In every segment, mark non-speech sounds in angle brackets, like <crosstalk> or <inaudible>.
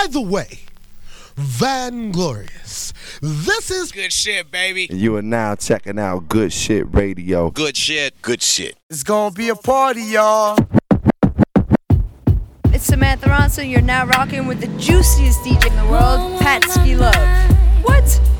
by the way, Vanglorious. This is good shit, baby. You are now checking out Good Shit Radio. Good shit, good shit. It's gonna be a party, y'all. It's Samantha Ronson. You're now rocking with the juiciest DJ in the world, Pat Love. What?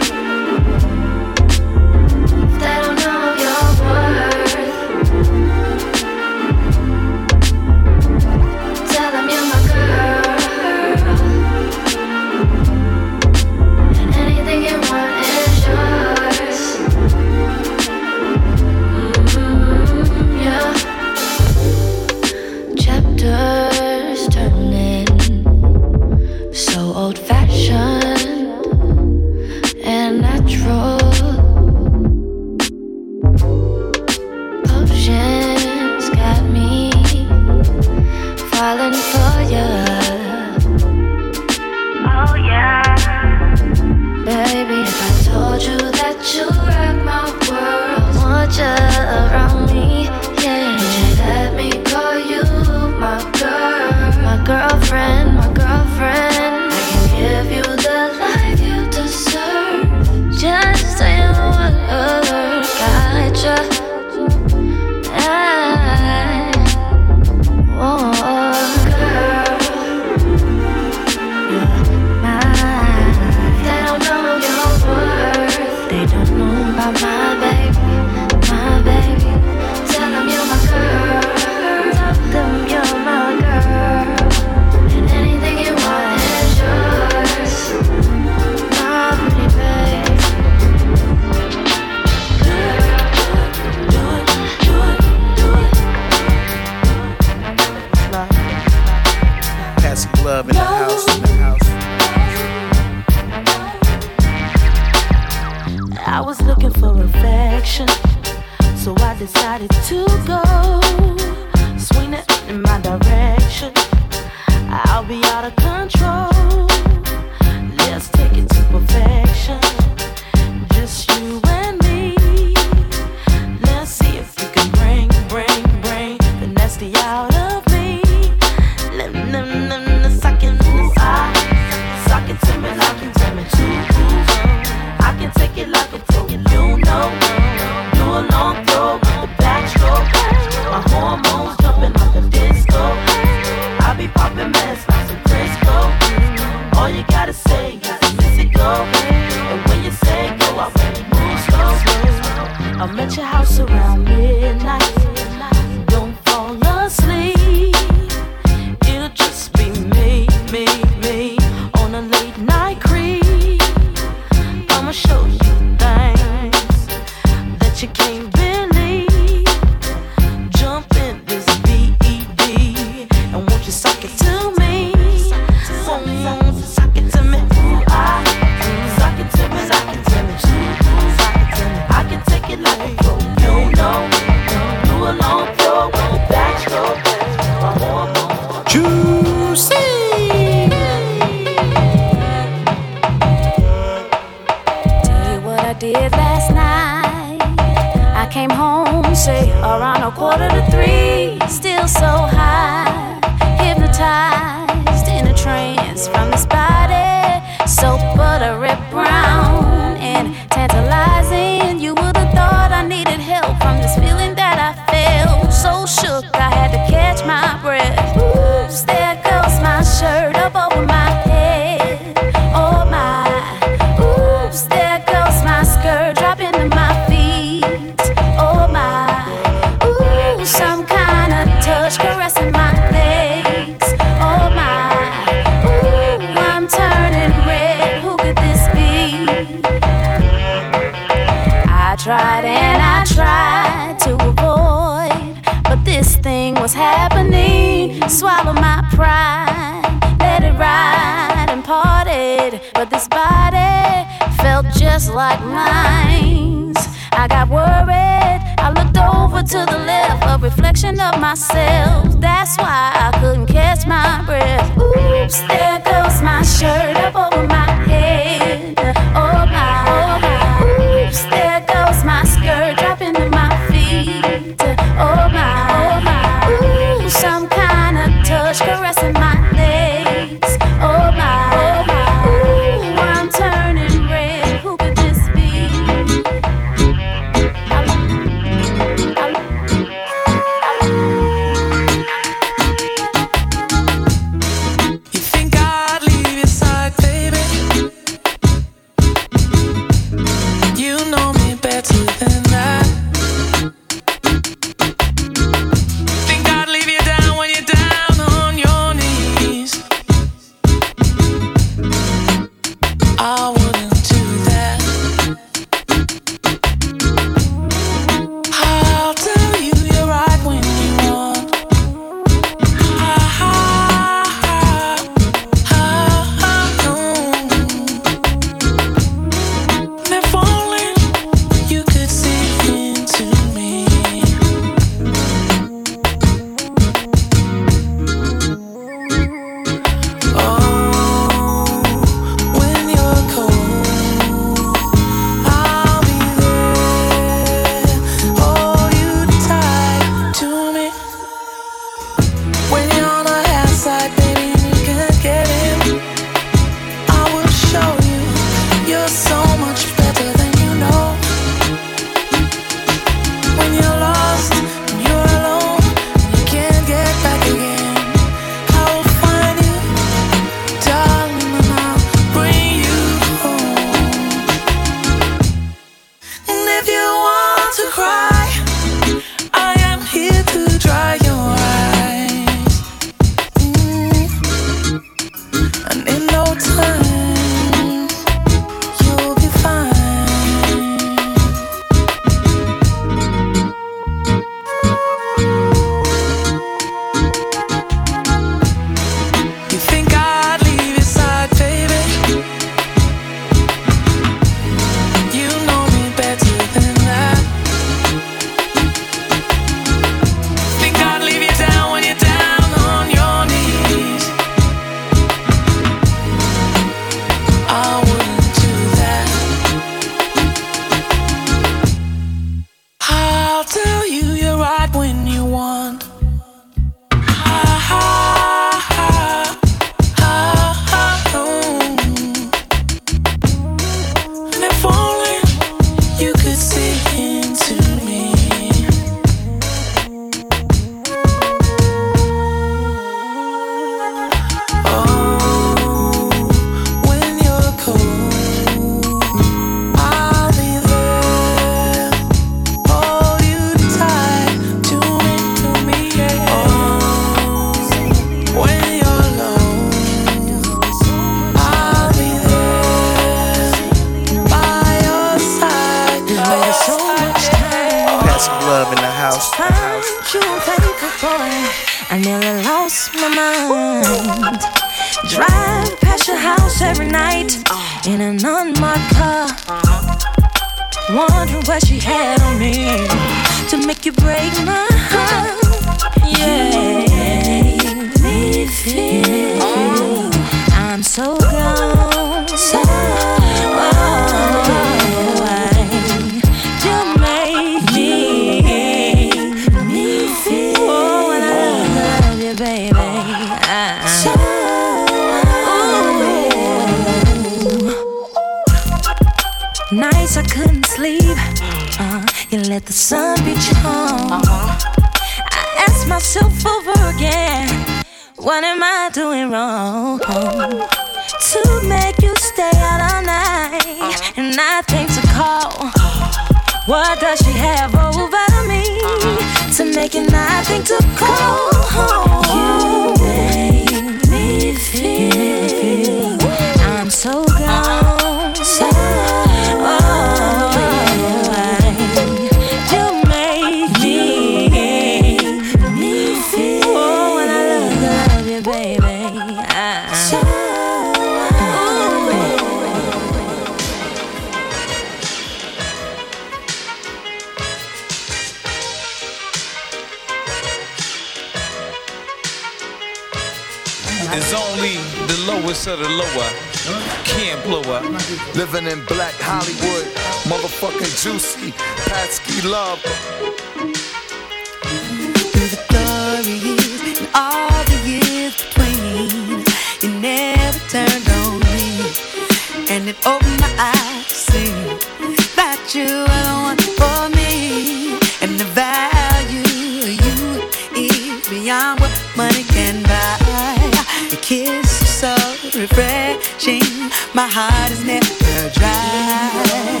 refreshing. My heart is never dry,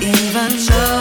even though.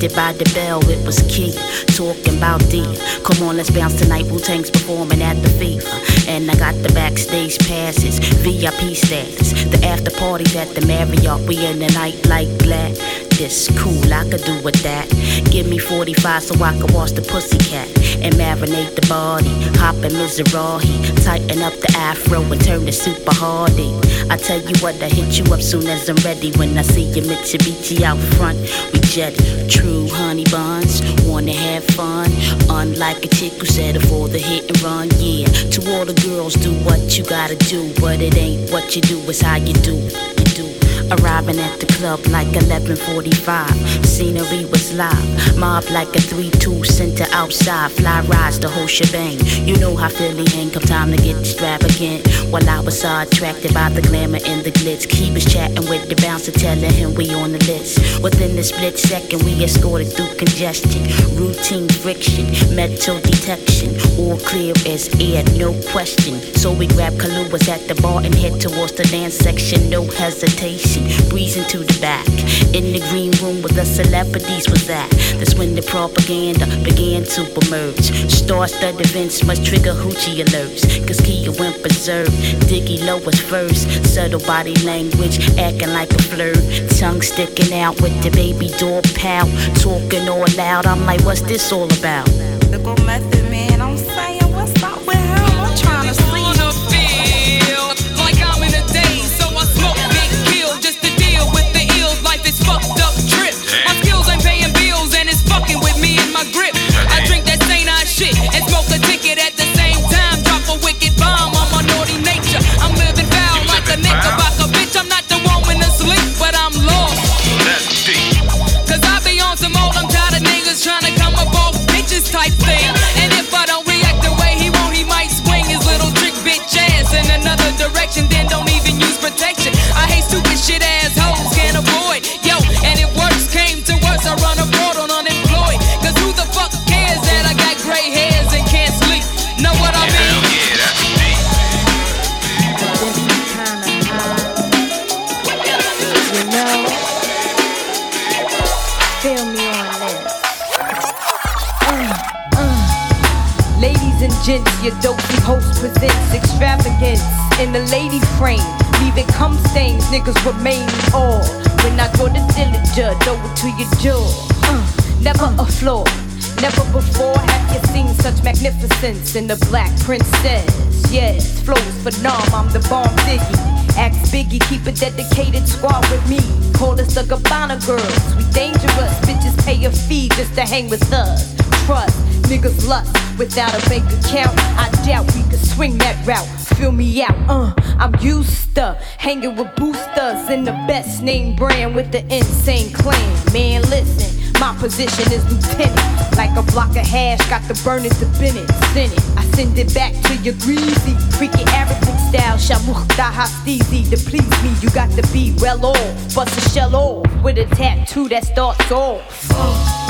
Addicted by the bell, it was key. Talking about D. Come on, let's bounce tonight. Wu Tang's performing at the fever. And I got the backstage passes, VIP status. The after parties at the Marriott, we in the night like black. This cool, I could do with that. Give me 45 so I can watch the pussycat and marinate the body. Hop in Mizrahi, tighten up the afro and turn it super hardy. I tell you what, I hit you up soon as I'm ready. When I see your Mitsubishi out front, we jet true honey buns. Wanna have fun, unlike a chick who settle for the hit and run. Yeah, to all the girls, do what you gotta do, but it ain't what you do, it's how you do. Arriving at the club like 11:45. Scenery was live, mob like a 3-2 center outside. Fly rides the whole shebang. You know how Philly hang. Come time to get extravagant. While I was so attracted by the glamour and the glitz, he was chatting with the bouncer, telling him we on the list. Within the split second, we escorted through congestion, routine friction, metal detection, all clear as air, no question. So we grabbed Kahluas at the bar and head towards the dance section, no hesitation breezing to the back. In the green room where the celebrities was at. That's when the propaganda began to emerge. Star-studded events must trigger hoochie alerts. Cause Kia went berserk. Diggy low was first. Subtle body language, acting like a flirt. Tongue sticking out with the baby door pal. Talking all loud. I'm like, what's this all about? What method, gents, your dopey host presents extravagance in the lady frame. Leaving cum stains, niggas remain all. When I go to Dillinger, throw it to your jaw. Uh, never a flaw. Never before have you seen such magnificence in the black princess. Yes, flows for numb, I'm the bomb diggy. Ask Biggie, keep a dedicated squad with me. Call us the Gabbana girls. We dangerous, bitches pay a fee just to hang with us. Trust, niggas lust without a bank account. I doubt we could swing that route. Feel me out, uh, I'm used to hanging with boosters in the best name brand with the insane clan. Man, listen. My position is lieutenant. Like a block of hash, got the burners to Bennett. Send it. I send it back to your greasy. Freaky Arabic style. Shamukh daha steezy. To please me, you got to be well off. Bust a shell off with a tattoo that starts off.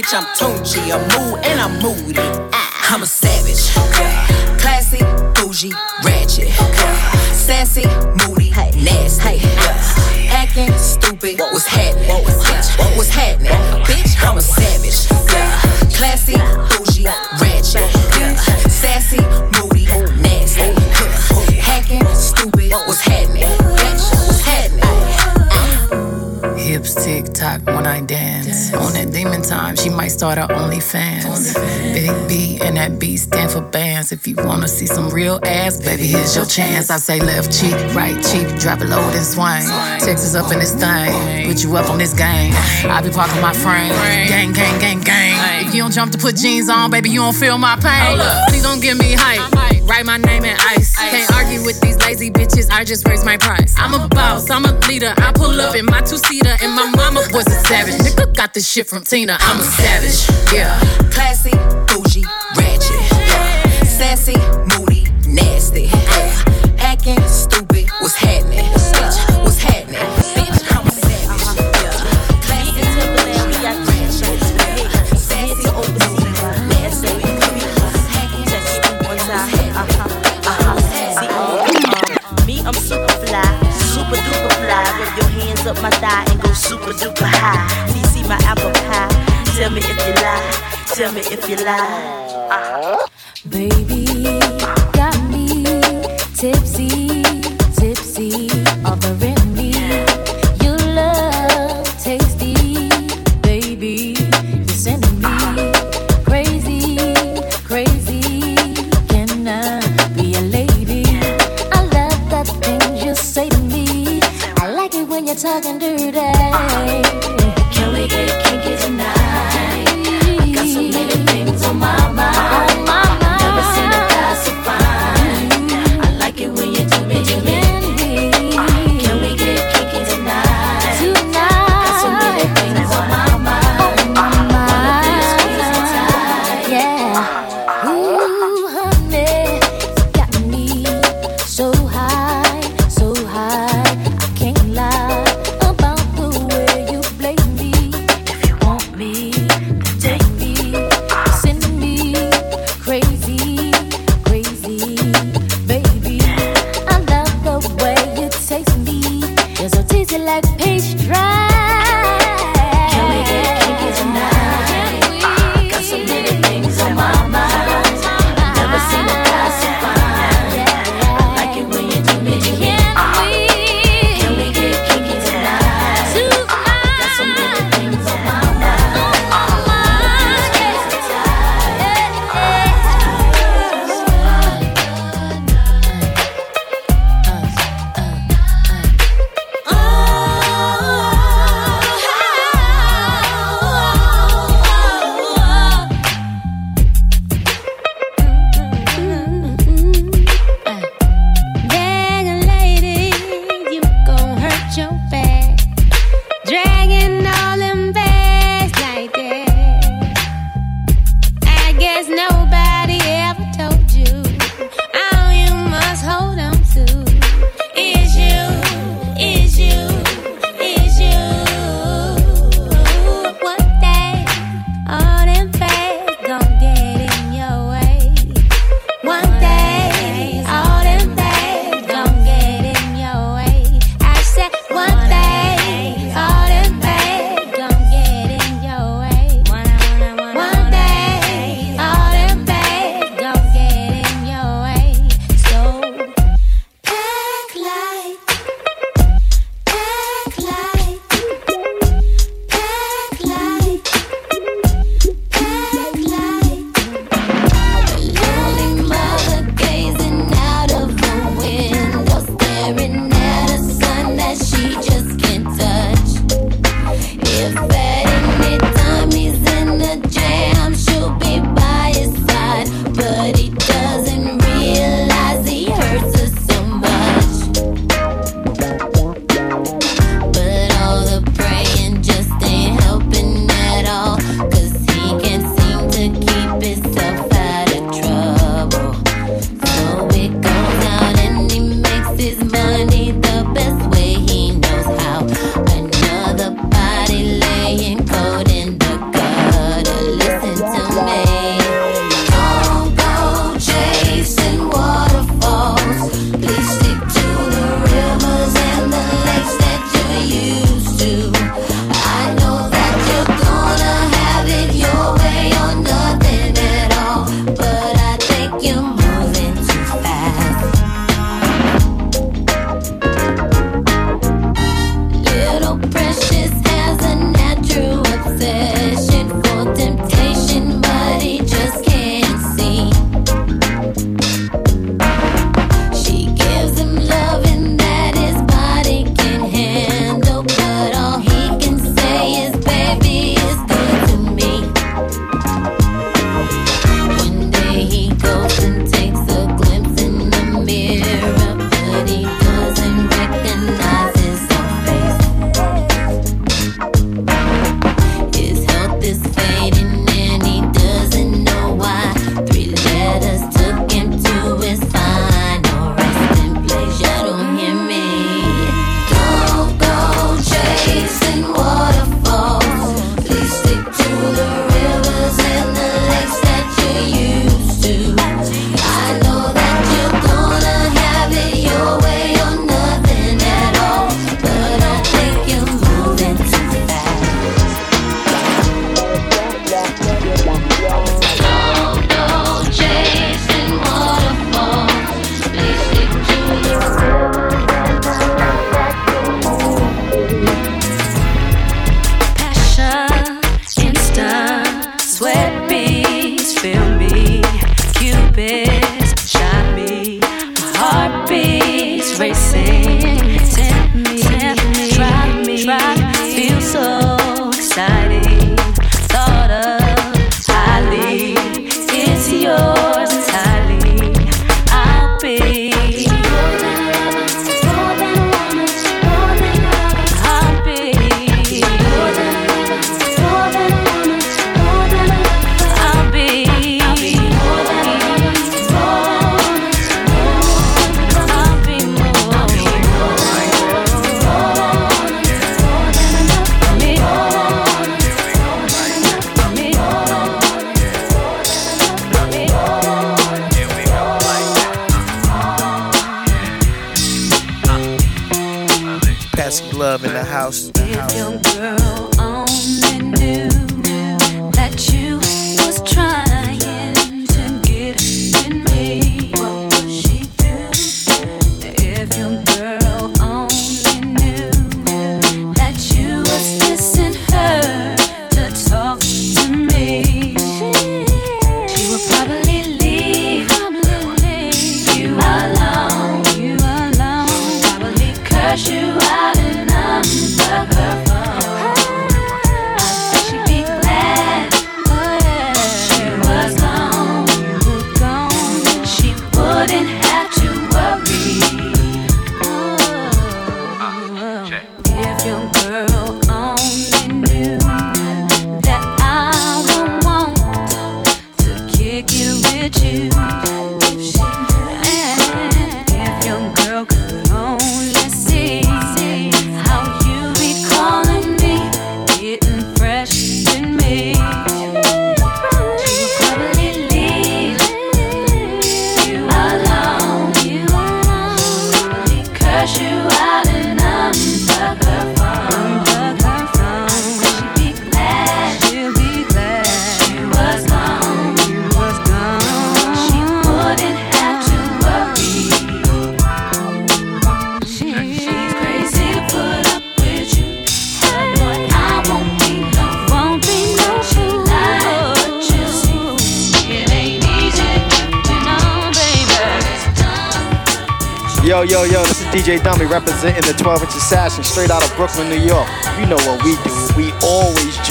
bitch, I'm Tunchi. I'm mood and I'm moody. started OnlyFans. Big B and that B stand for bands. If you wanna see some real ass, baby, here's your chance. I say left cheek, right cheek, drop it low and swing. Texas up in this thing, put you up on this game. I be parking my frame, gang, gang, gang, gang. If you don't jump to put jeans on, baby, you don't feel my pain. Please don't give me hype write my name in ice. Can't argue with these lazy bitches, I just raise my price. I'm a boss, I'm a leader. I pull up in my two seater, and my mama was a savage. Nigga got this shit from Tina, I'm a savage. Yeah. Classy, bougie, ratchet. Yeah. Sassy, moody, nasty. Yeah. Acting stupid up my thigh and go super duper high. Do see my apple pie? Tell me if you lie. Tell me if you lie. Uh-huh. Baby, got me tipsy, tipsy, of the rhythm.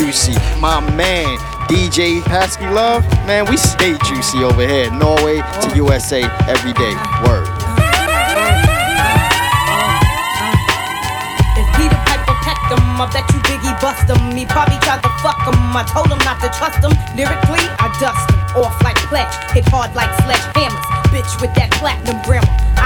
Juicy. My man, DJ Pasky Love, man, we stay juicy over here. Norway to USA every day. Word. If Peter Piper pecked him, I bet you Biggie bust him. He probably tried to fuck him. I told him not to trust him. Lyrically, I dust him. Off like pledge, hit hard like sledgehammers. Bitch with that platinum grammar.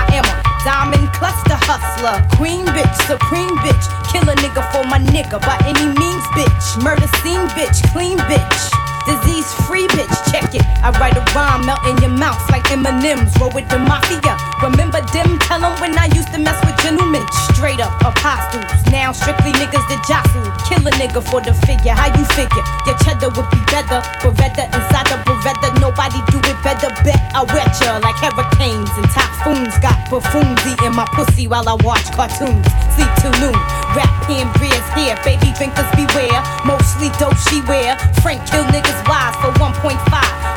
Diamond cluster hustler. Queen bitch, supreme bitch. Kill a nigga for my nigga by any means, bitch. Murder scene bitch, clean bitch. Disease free bitch, check it. I write a rhyme, melt in your mouth like M&M's. Roll with the mafia. Remember them? Tell 'em when I used to mess with gentlemen. Straight up apostles. Now strictly niggas that jostle. Kill a nigga for the figure. How you figure? Your cheddar would be better. Beretta inside the Beretta. Nobody do it better. Bet I wet ya like hurricanes and typhoons. Got buffoons eating my pussy while I watch cartoons. Sleep till noon. Rap Ambria's here. Baby drinkers beware. Mostly dope she wear. Frank kill niggas wise for 1.5.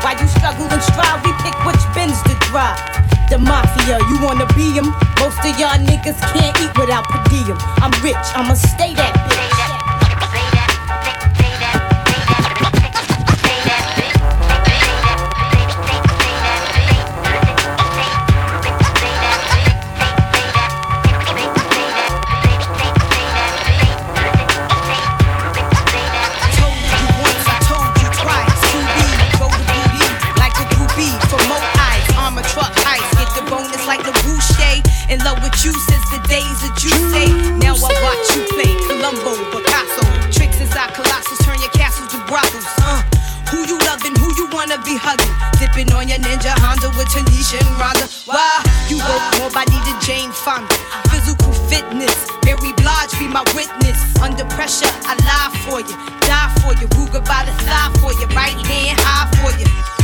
While you struggle and strive, we pick which bins to drive. The mafia, you wanna be be 'em? Most of y'all niggas can't eat without per diem. I'm rich, I'ma stay that bitch. Wanna hugging? Dipping on your ninja Honda with Tanisha and Rhonda. Why? You work more body than Jane Fonda. Physical fitness, Mary Blige be my witness. Under pressure, I lie for you, die for you, Ruger by the thigh for you, right hand high for you.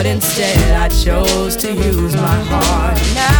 But instead I chose to use my heart. Now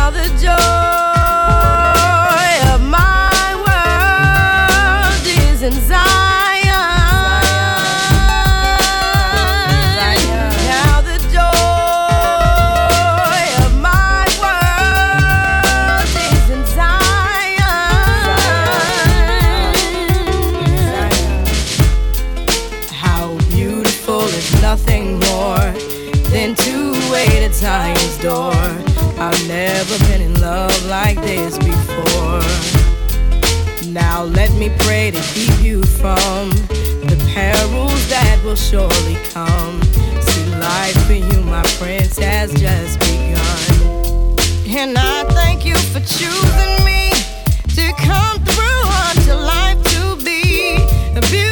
me pray to keep you from the perils that will surely come. See, life for you, my prince, has just begun. And I thank you for choosing me to come through unto life to be a beautiful.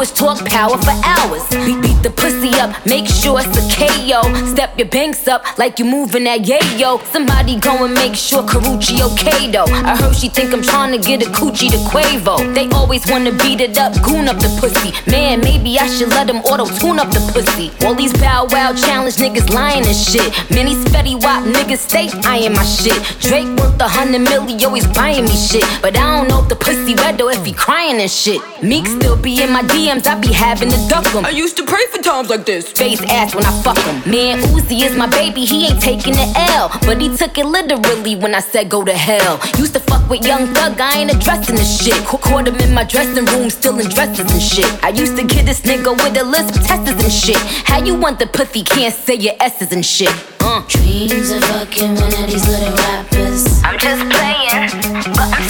is talk power for hours. Beat, beat the pussy up, make sure it's a KO. Step your banks up like you moving that yayo. Somebody go and make sure Karrueche okay though. I heard she think I'm trying to get a coochie to Quavo. They always wanna beat it up, goon up the pussy. Man, maybe I should let them auto tune up the pussy. All these bow wow challenge niggas lying and shit. Many spetty wop niggas stay eyeing my shit. Drake worth a hundred million, always buying me shit. But I don't know if the pussy wet though if he crying and shit. Meek still be in my DMs, I be having to duck him. I used to pray for times like this. Face ass when I fuck him. Man, Uzi is my baby, he ain't taking the L. But he took it literally when I said go to hell. Used to fuck with Young Thug, I ain't addressing the shit. Ca- Caught him in my dressing room, still in dresses and shit. I used to get this nigga with a list of testers and shit. How you want the pussy can't say your S's and shit? Uh. Dreams of fucking one of these little rappers. I'm just playing, but I'm saying. Dreams of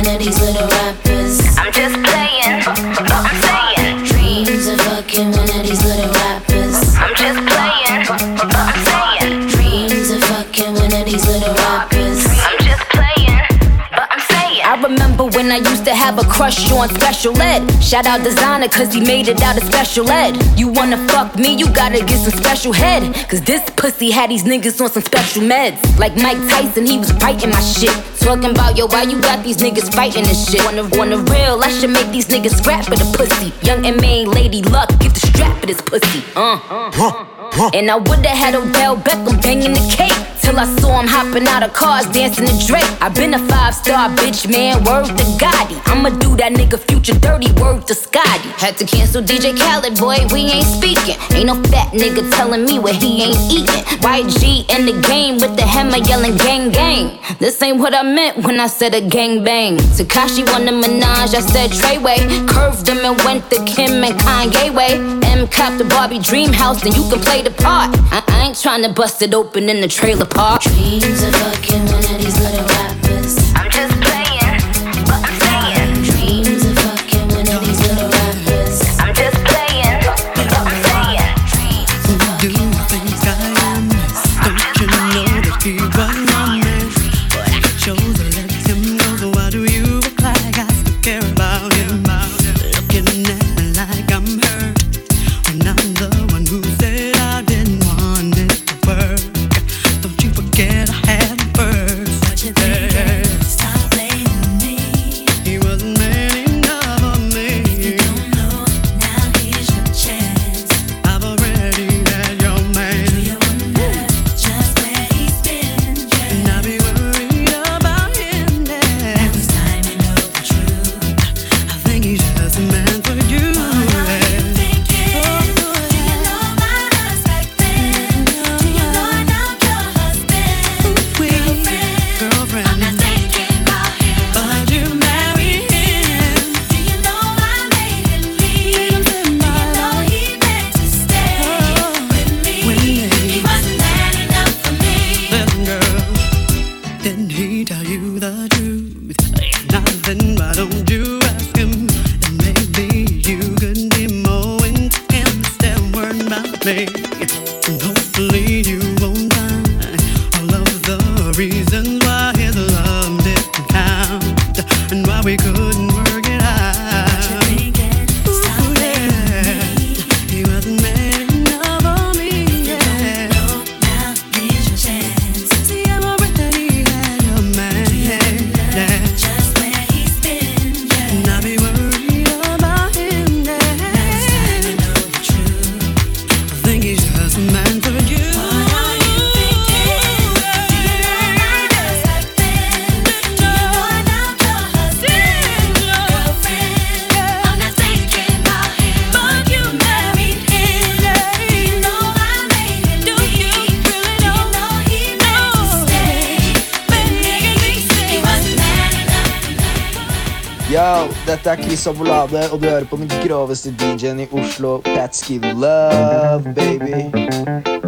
one of these little rappers. Have a crush on special ed. Shout out Desiigner, cause he made it out of special ed. You wanna fuck me, you gotta get some special head. Cause this pussy had these niggas on some special meds. Like Mike Tyson, he was biting my shit. Talking about, yo, why you got these niggas fighting this shit? Wanna, wanna real, I should make these niggas scrap for the pussy. Young and main lady luck, get the strap for this pussy. Uh. And I would've had Odell Beckham banging the cake. Till I saw him hopping out of cars, dancing to Drake. i been a five star bitch, man, word to Gotti. I'ma do that nigga future dirty, word to Scotty. Had to cancel DJ Khaled, boy, we ain't speaking. Ain't no fat nigga telling me what he ain't eating. YG in the game with the hammer yelling gang gang. This ain't what I meant when I said a gang bang. Tekashi won the Minaj, I said Treyway. Curved him and went the Kim and Kanye way. M cop the Barbie dream house, then you can play the part. I, I ain't trying to bust it open in the trailer park. Dreams of fucking one of little er og du hører på den groveste DJ-en i Oslo, Patski Love, baby.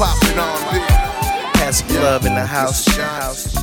Princess of hip hop and Love in the house.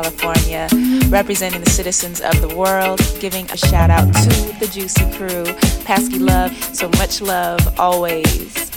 California, representing the citizens of the world, giving a shout out to the Juicy Crew. Pasky Love, so much love always.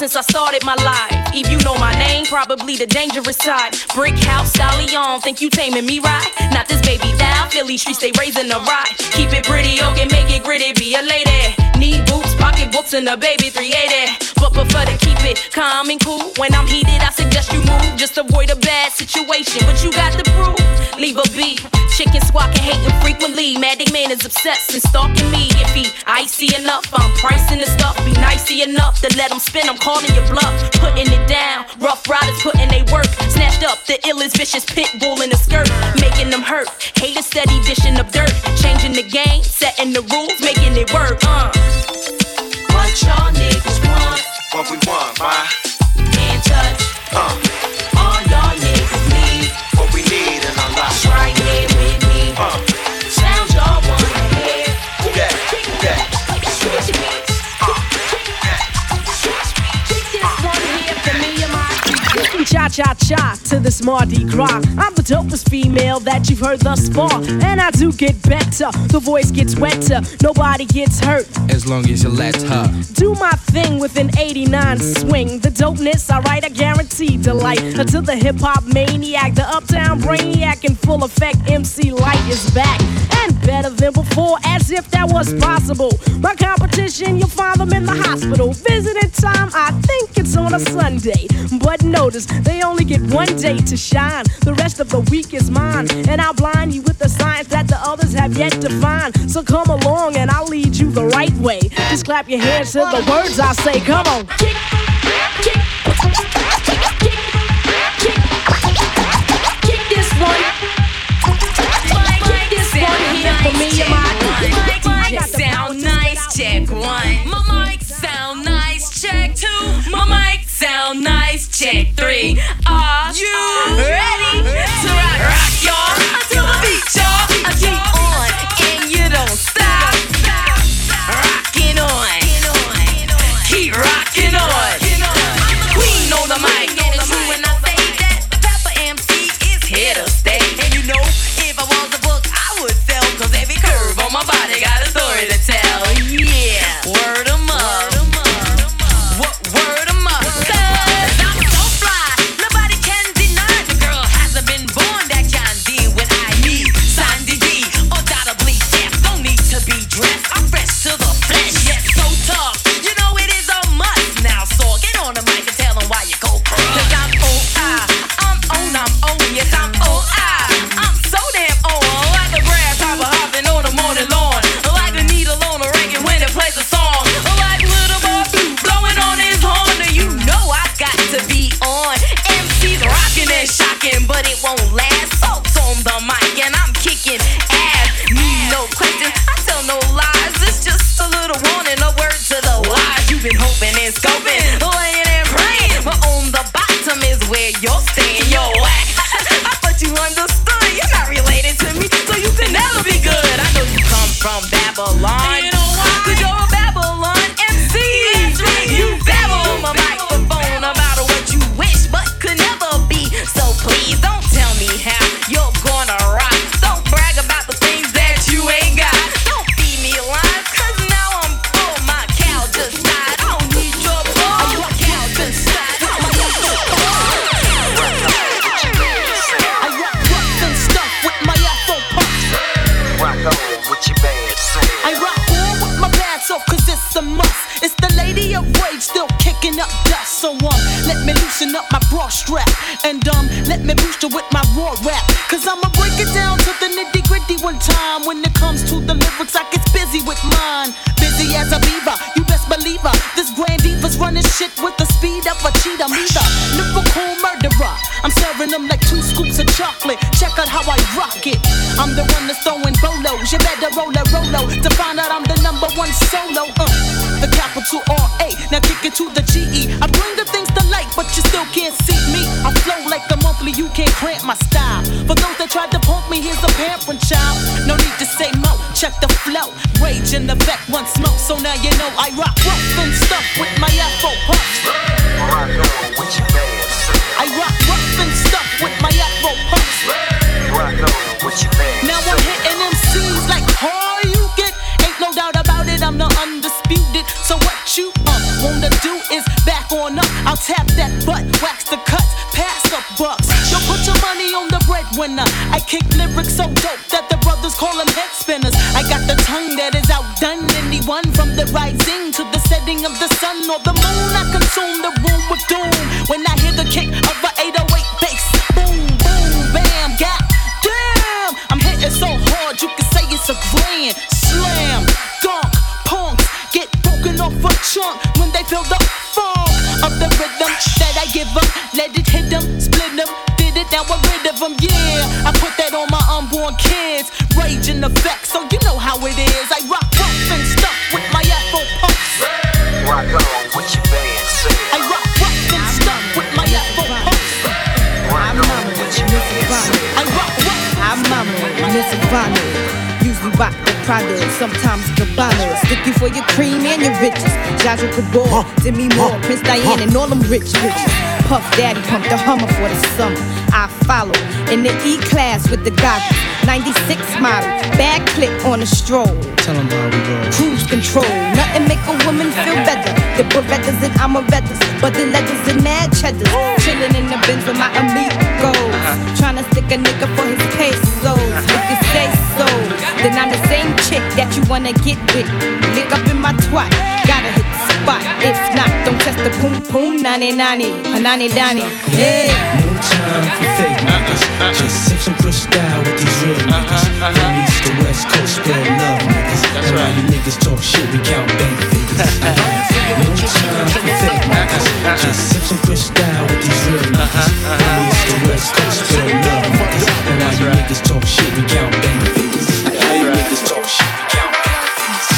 Since I started my life. If you know my name, probably the dangerous side. Brick house, stallion, think you taming me right? Not this baby down, Philly streets, they raising a ride. Keep it pretty, okay, make it gritty, be a lady. Need boots, pocket books, and a baby 380. But prefer to keep it calm and cool. When I'm heated, I suggest you move. Just avoid a bad situation, but you got the proof. Leave a beat. Chicken squawking, hating frequently. Maddie man is obsessed and stalking me. If he icy enough, I'm pricing the stuff. Be nicey enough to let him spin. I'm calling your bluff, putting it down. Rough riders putting they work. Snatched up the illest vicious pit bull in a skirt, making them hurt. Haters steady dishing up dirt, changing the game, setting the rules, making it work. Uh. What y'all niggas want? what we want, ma? Can't touch. Uh, Cha cha cha to this Mardi Gras. I'm the dopest female that you've heard thus far. And I do get better. The voice gets wetter. Nobody gets hurt. As long as you let her. Do my thing with an 89 swing. The dopeness, I write, I guarantee delight. Until the hip hop maniac, the uptown brainiac in full effect, MC Lyte is back. And better than before, as if that was possible. My competition, you'll find them in the hospital. Visiting time, I think it's on a Sunday. But notice, they only get one day to shine. The rest of the week is mine. And I'll blind you with the science that the others have yet to find. So come along and I'll lead you the right way. Just clap your hands to the words I say. Come on. Kick, kick, kick this. Kick this one here for me and my My mic sound nice, check one. My mic sound nice, check two. My mic sound nice, check three. Are you ready to rock, rock y'all? Until the beat, y'all. I keep on and you don't stop. Rocking on, keep rocking on. and scoping, laying and praying. But on the bottom is where you're staying. Yo, whack. <laughs> I thought you understood. You're not related to me, so you can never be good. I know you come from Babylon. Time. When it comes to the lyrics, I get busy with mine. Busy as a beaver, you best believe her. This grand diva's running shit with the speed of a cheetah. Me the lyrical murderer. I'm serving them like two scoops of chocolate. Check out how I rock it. I'm the one that's throwing bolos. You better roll a rolo to find out I'm the number one solo. Uh, the capital R A. Now kick it to the G E. I bring the things to light, but you still can't see me. I flow like a monthly, you can't cramp my style. For those that tried to me, here's a parent child. No need to say mo, check the flow. Rage in the back, one smoke, so now you know I rock rough and stuff with my afro puffs. I rock rough and stuff with my afro puffs. Now I'm hitting MCs like how you get. Ain't no doubt about it, I'm the undisputed. So what you uh, wanna do is back on up. I'll tap that butt, wax breadwinner. I kick lyrics so dope that the brothers call them head spinners. I got the tongue that is outdone anyone from the rising to the setting of the sun or the moon. I consume the I put that on my unborn kids. Rage in effect, so you know how it is. I rock rough and stuff with my afro puffs. Rock on with your band, say I rock rough and stuff with my afro puffs. Rock on with your band, say I rock rough. I'm mama, Miss Ivana. Usually rock sometimes Gabbana. Sticky for your cream and your riches. Zsa Zsa Gabor, Demi Moore, Princess Di, and all them rich bitches. Puff Daddy pumped the Hummer for the summer. I follow in the E class with the goggles. 96 model, bad clip on a stroll. Tell them how we roll. Cruise control, nothing make a woman feel better. The Berettas and Amarettas, but the letters and mad cheddars. Chillin' in the Benz with my amigos. Tryna stick a nigga for his pesos. If you say so, then I'm the same chick that you wanna get with. Lick up in my twat, gotta hit the spot. If not, don't test the poom poom, nani nani, panani dani. Yeah. No time for fake niggas. Just sip some Cristal with these real niggas. From east to west coast, spread love niggas. And while you niggas talk shit, we count bank figures. No time for fake niggas. Just sip some Cristal with these real niggas. From east to west coast, spread love niggas. And while you niggas talk shit, we count bank figures. While you niggas talk shit, we count bank figures.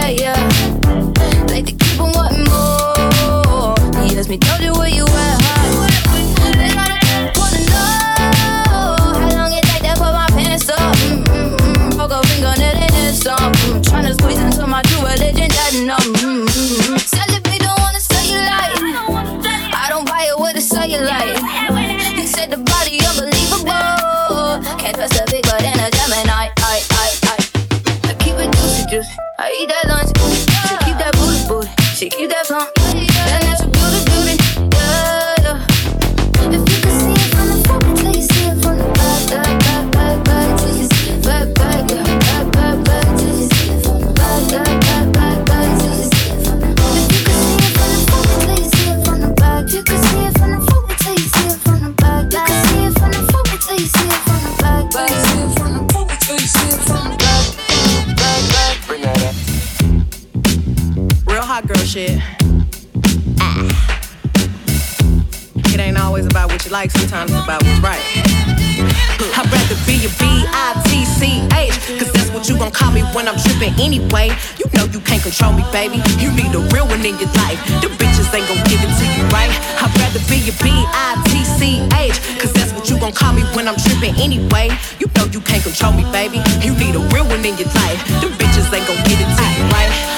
You like to keep on wanting more. He asked me, told you where you like, sometimes it's about what's right. <laughs> I'd rather be a B-I-T-C-H Cause that's what you gon' call me when I'm trippin' anyway You know you can't control me, baby You need a real one in your life The bitches ain't gon' give it to you, right? I'd rather be a B-I-T-C-H Cause that's what you gon' call me when I'm trippin' anyway You know you can't control me, baby You need a real one in your life The bitches ain't gon' give it to you, right?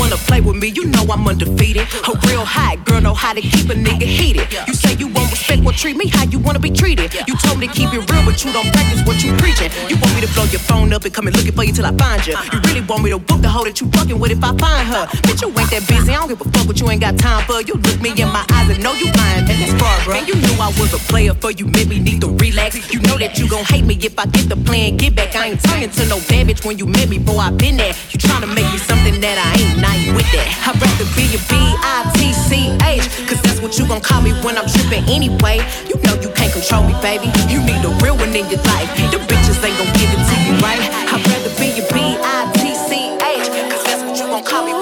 Wanna play with me? You know I'm undefeated A real hot girl know how to keep a nigga heated You say you want what's respect or treat me how you wanna be treated. You told me to keep it real, but you don't practice what you preaching. You want me to blow your phone up and come and looking for you till I find you. You really want me to whoop the hoe that you fucking with if I find her. Bitch, you ain't that busy. I don't give a fuck what you ain't got time for. You look me in my eyes and know you lying, man. That's Barbara. And you knew I was a player for you, made me need to relax. You know that you gon' hate me if I get the plan, get back. I ain't turning to no bitch when you met me, boy. I been there. You tryna make me something that I ain't, and I ain't with that. I'd rather be a B-I-T-C-H, cause that's what you gon' call me when I'm trippin' anyway. You know you can't control me, baby. You need a real one in your life. The bitches ain't gon' give it to you, right? I'd rather be a B-I-T-C-H, cause that's what you gon' call me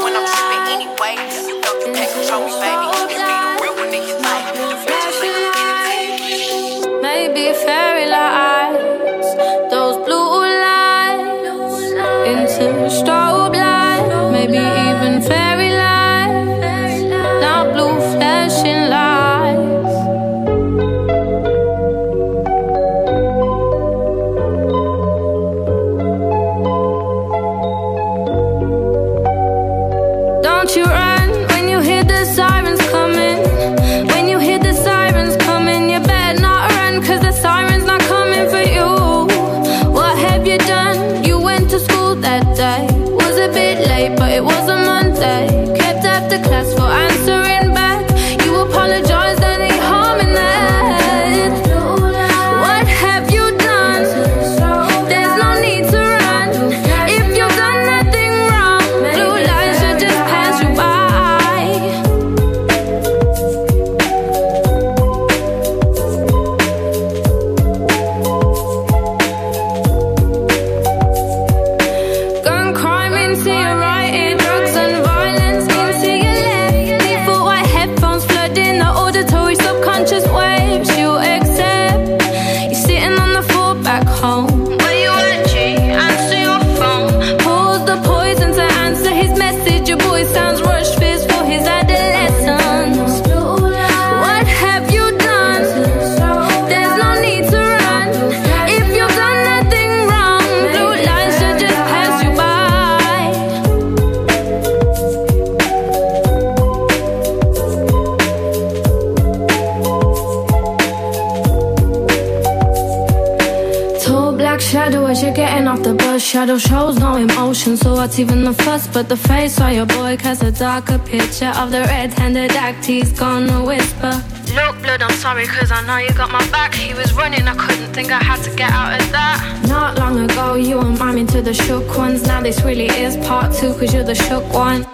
Shadow shows no emotion, so what's even the fuss? But the face of your boy casts a darker picture of the red-handed act he's gonna whisper. Look, blood, I'm sorry, cause I know you got my back. He was running, I couldn't think I had to get out of that. Not long ago, you were miming to the shook ones. Now this really is part two, cause you're the shook one.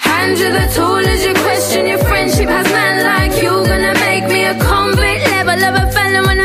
Hand you the tool as you question your friendship. Has man like you gonna make me a convict? Level of a felon when I've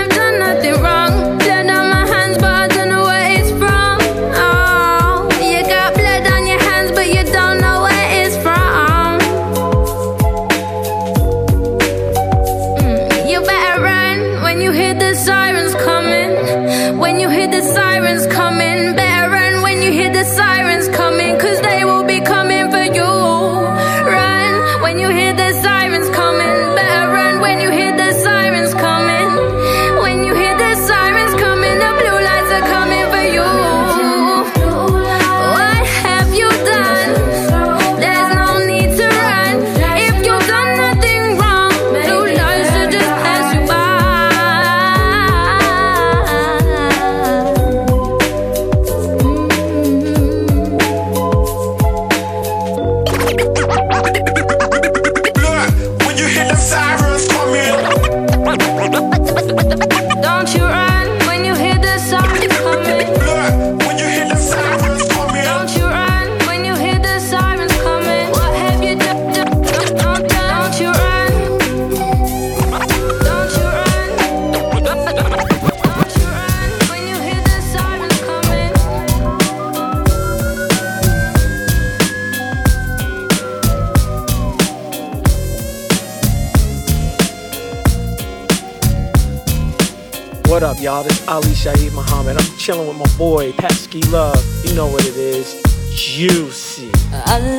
Ali Shaheed Muhammad. I'm chilling with my boy, Patsky Love. You know what it is. Juicy. Uh,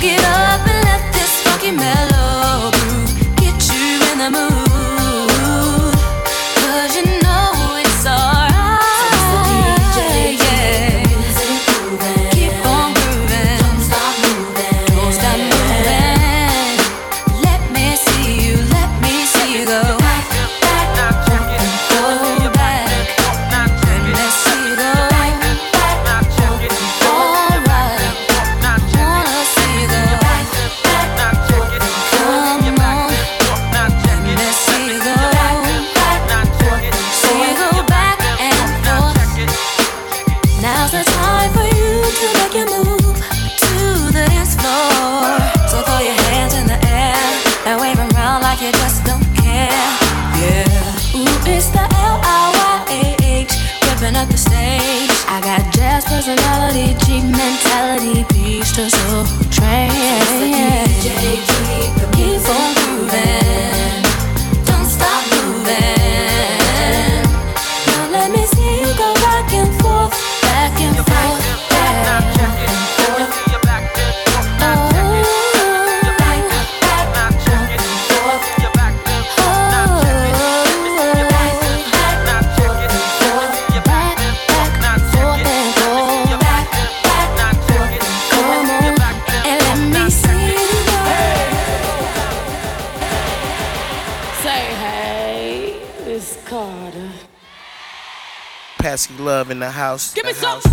get up and let this funky mellow groove get you in the mood. House.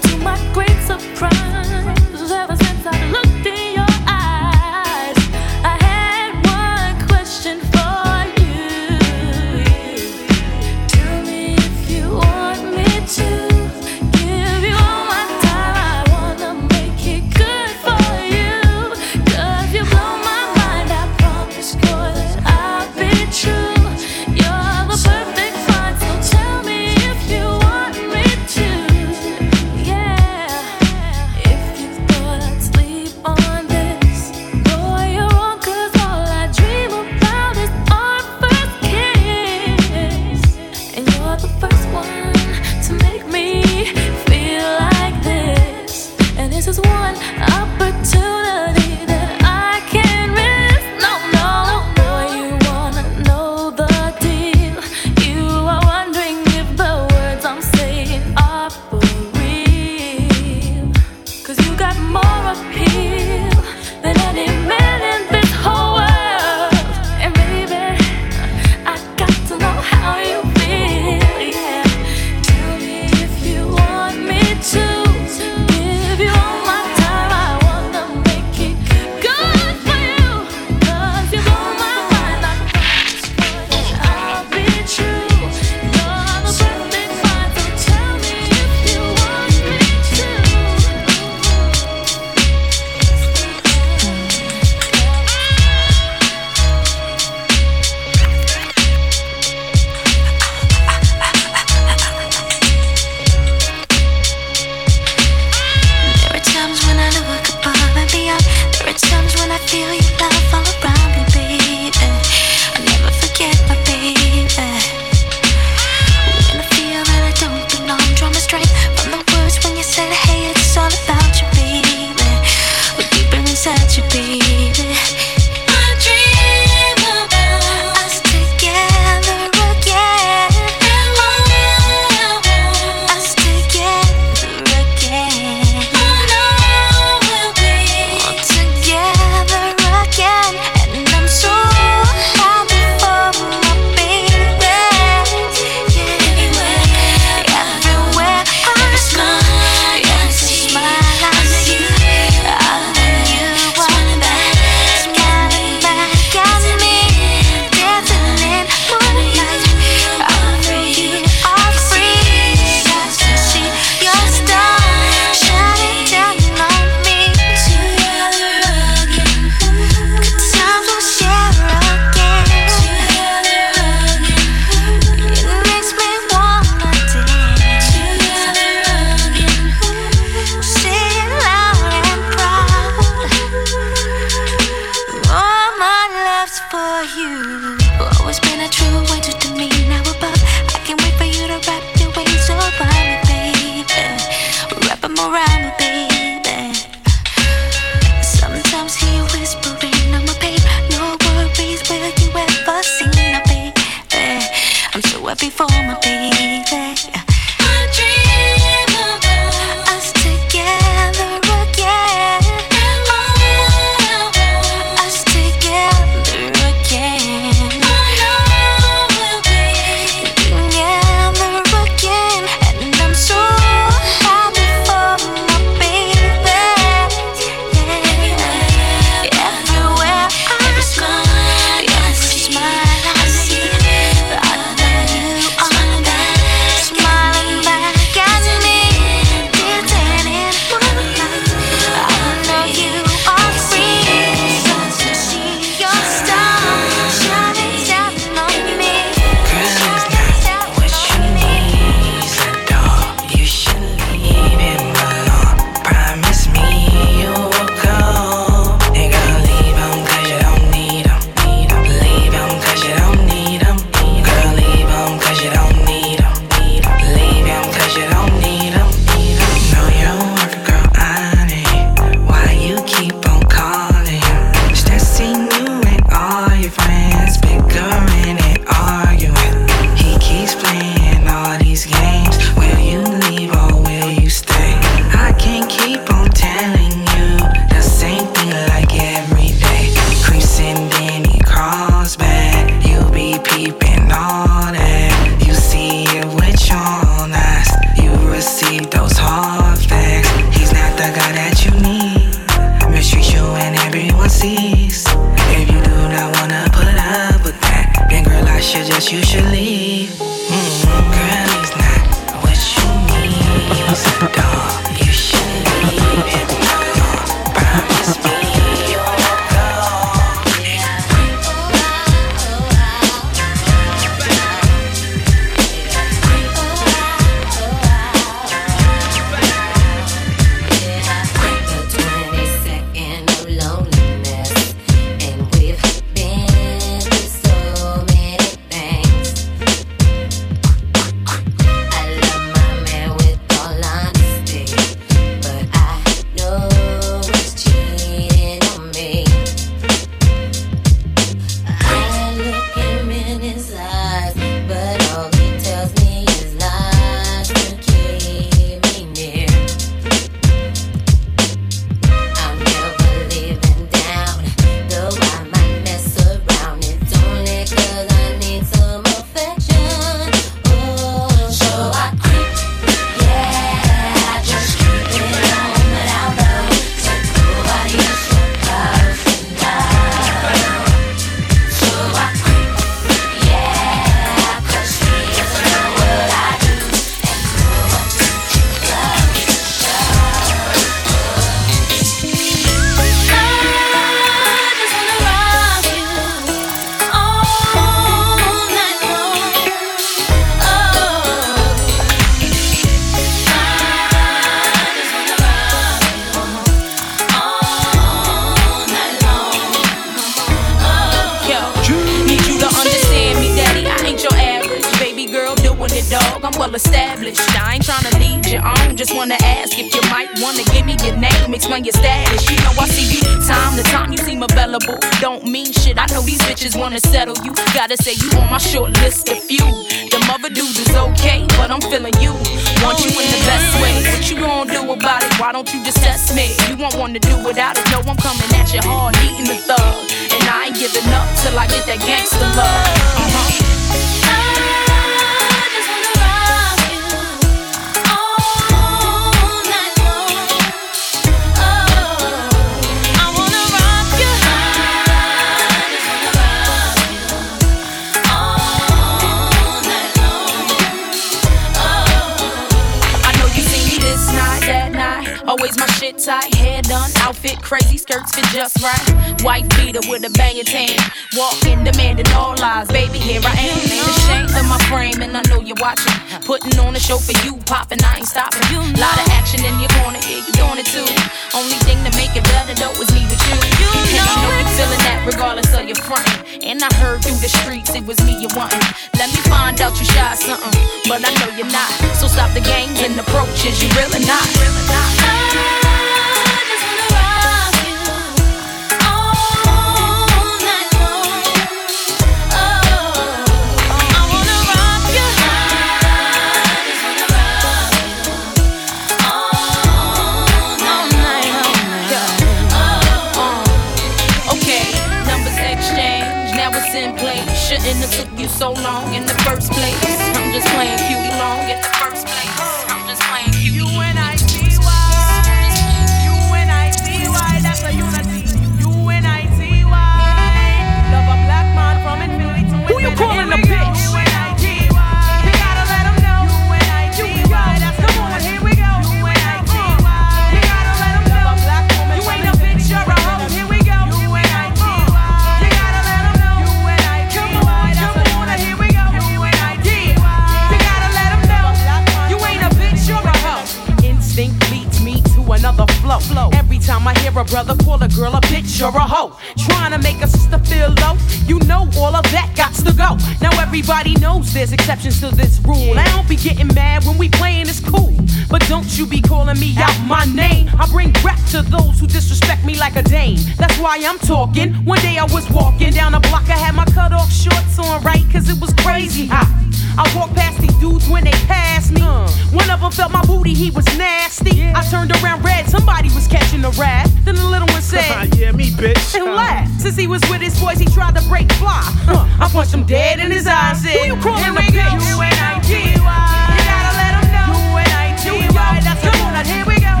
call a girl a bitch or a hoe. Trying to make a sister feel low. You know all of that got to go. Now everybody knows there's exceptions to this rule. I don't be getting mad when we playing, it's cool. But don't you be calling me out my name. I bring rap to those who disrespect me like a dame. That's why I'm talking. One day I was walking down a block, I had my cut off shorts on, right? Cause it was crazy hot. I walked past these dudes when they passed me. Uh. One of them felt my booty, he was nasty. Yeah. I turned around red, somebody was catching a rat. Then the little one said, <laughs> Yeah, me, bitch. And laughed. Since he was with his boys, he tried to break fly. Uh. I punched him dead in his eyes. Said, Who you calling a bitch? You and I, G-Y. You gotta let him know. You and I, G-Y. That's come on, here we go.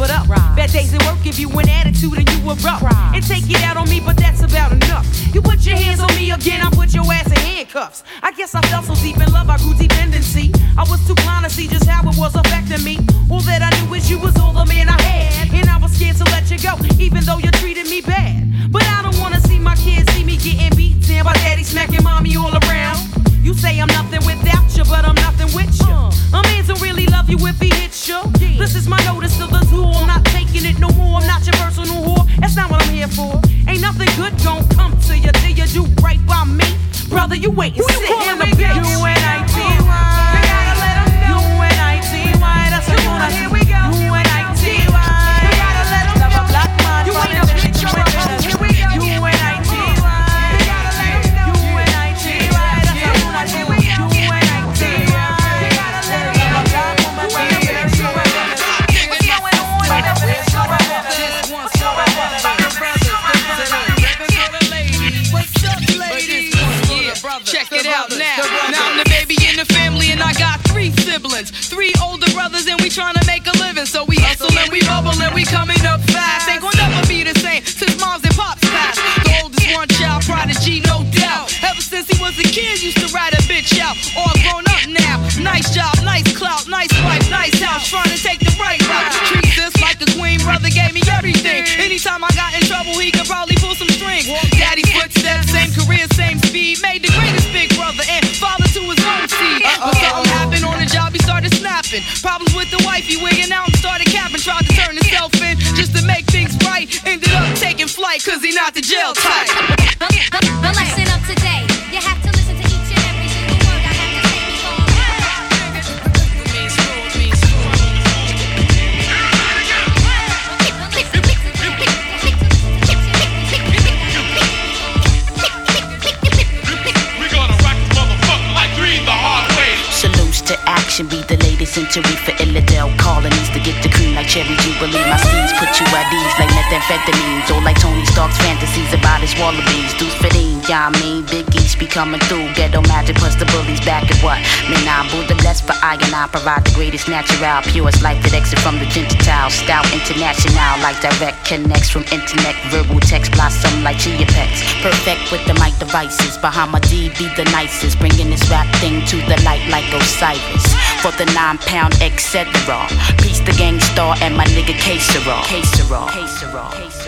Else to go but up. Bad days at work give you an attitude and you erupt. And take it out on me, but that's about enough. You put your hands on me again, I put your ass in handcuffs. I guess I fell so deep in love, I grew dependency. I was too blind to see just how it was affecting me. All that I knew is you was all the man I had. And I was scared to let you go, even though you treated me bad. But I don't wanna see my kids see me getting beat down by daddy smacking mommy all around. You say I'm nothing without you, but I'm nothing with you. A man don't really love you if he hits you. This is my notice to the tool. I'm not taking it no more. I'm not your personal whore. That's not what I'm here for. Ain't nothing good gon' come to you till you do right by me. Brother, you wait and sit in the bitch. You and I, You gotta let 'em know. You and I, That's I wanna Here we go. You and I, You siblings, three older brothers, and we trying to make a living. So we hustle and we bubble and we coming up fast. Ain't gonna never be the same since moms and pops passed. The oldest one child prodigy, no doubt. Ever since he was a kid, used to ride a bitch out. All grown up now. Nice job, nice clout, nice wife, nice house. Trying to take the right route. Treat this like a queen, brother gave me everything. Anytime I got in trouble, he could probably pull some strings. Daddy footsteps, same career, same speed. Made the greatest Problems with the wife, he wigging out and started capping. Tried to turn himself in just to make things right. Ended up taking flight, cause he not the jail type. Century for Illidale colonies to get the cream like cherry jubilee. My schemes put you at ease like methamphetamines, or like Tony Stark's fantasies about his wallabies. Dudes in, yeah, mean, Big East be coming through. Ghetto magic plus the bullies back at what? Man, I the less for I and I provide the greatest natural, purest life that exit from the Gentile. Stout international, like direct connects from internet, verbal text blossom like chia pets. Perfect with the mic devices. Bahama D be the nicest, bringing this rap thing to the light like Osiris. For the nine pound etc. Peace the Gang Starr and my nigga K-Serol. K-Serol. K-Serol. K-Serol.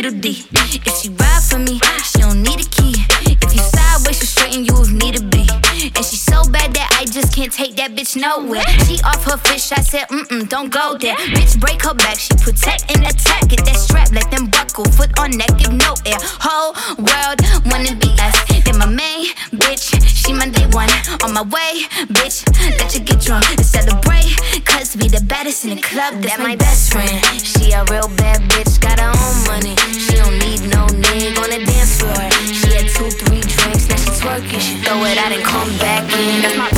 If she ride for me, she don't need a key. If you sideways, she straighten you if need to be. And she so bad that I just can't take that bitch nowhere. She off her fish, I said, mm mm, don't go there. Bitch, break her back, she protect and attack. Get that strap, let them buckle, foot on neck, give no air. Whole world wanna be us. Then my main bitch, she my day one. On my way, bitch, let you get drunk and celebrate be the baddest in the club. That's my best friend. She a real bad bitch, got her own money. She don't need no nigga on the dance floor. She had two, three drinks, now she twerking. She throw it out and come back in. That's my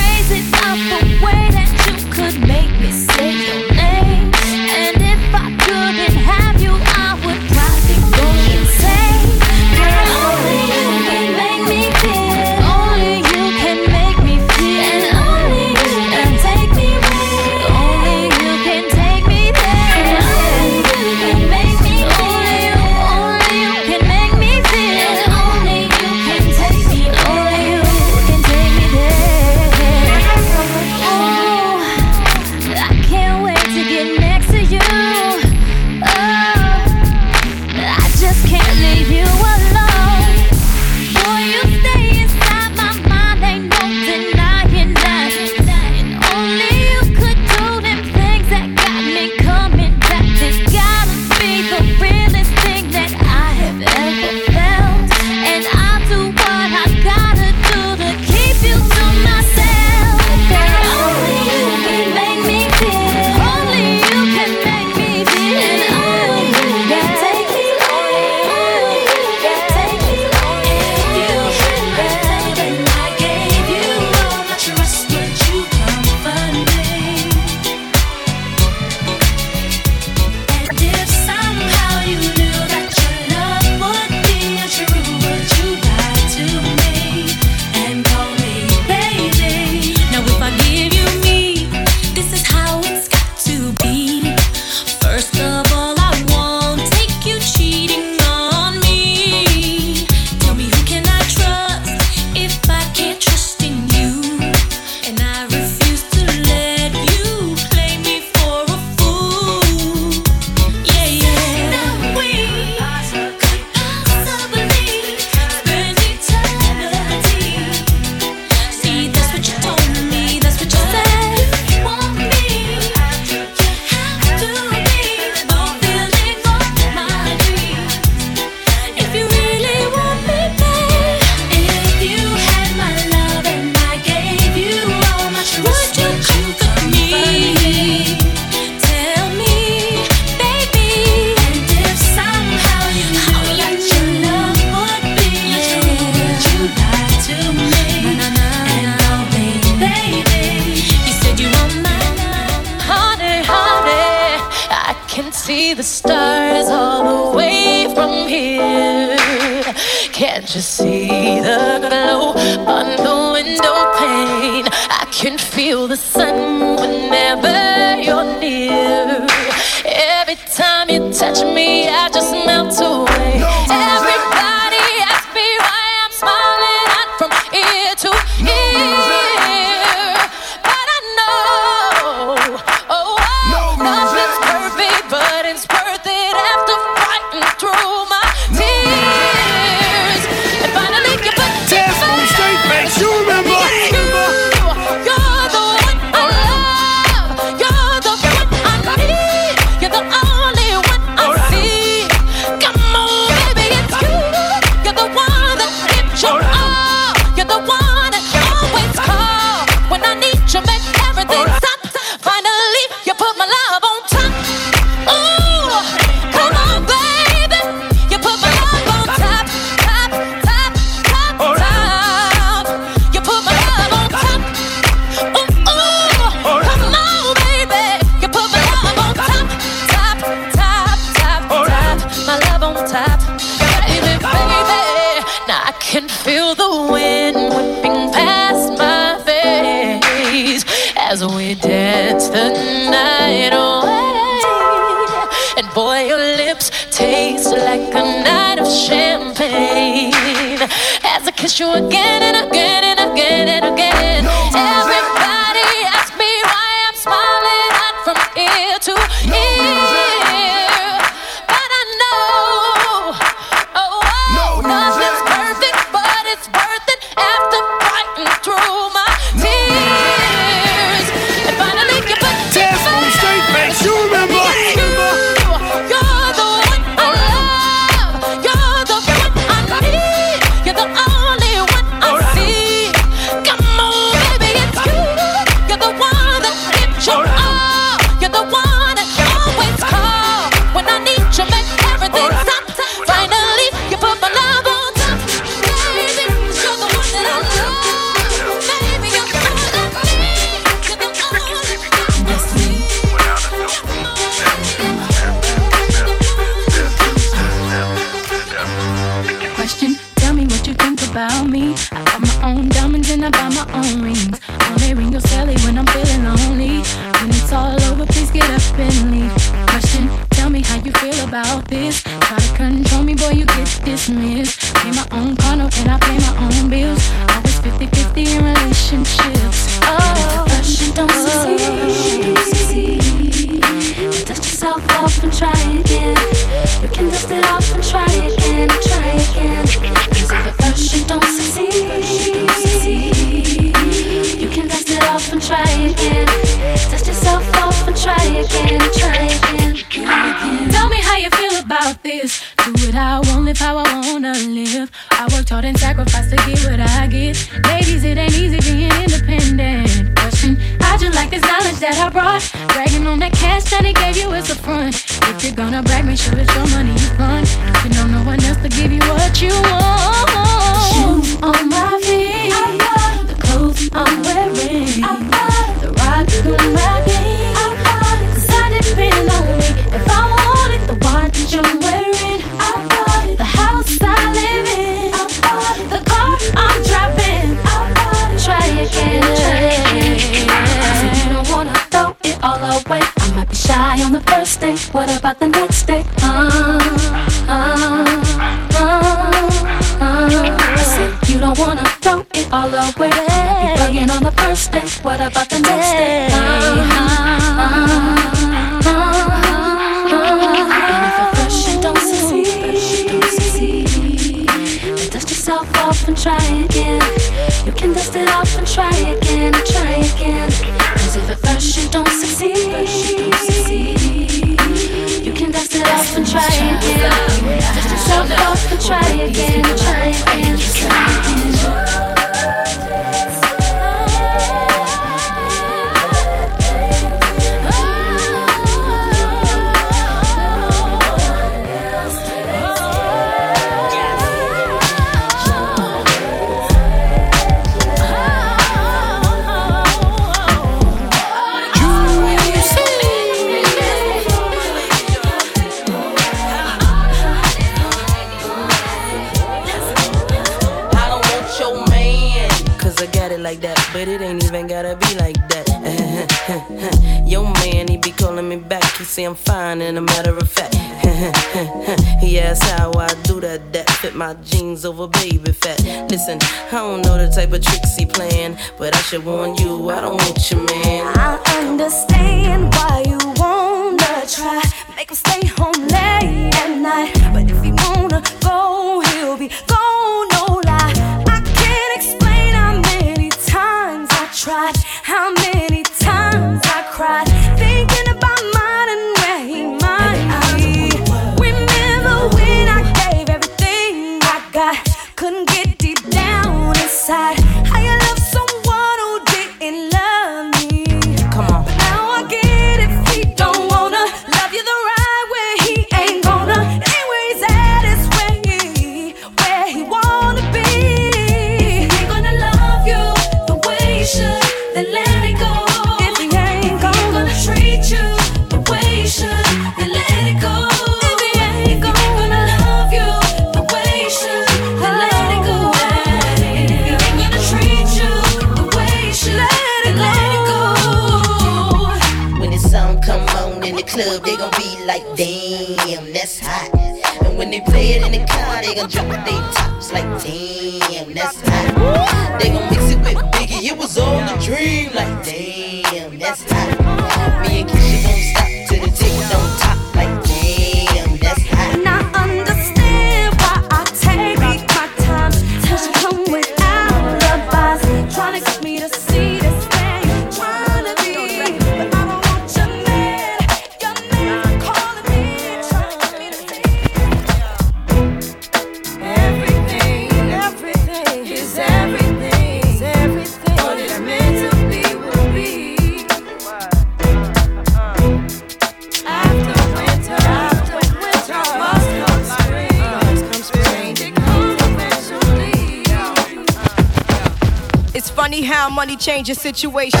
money changes situation.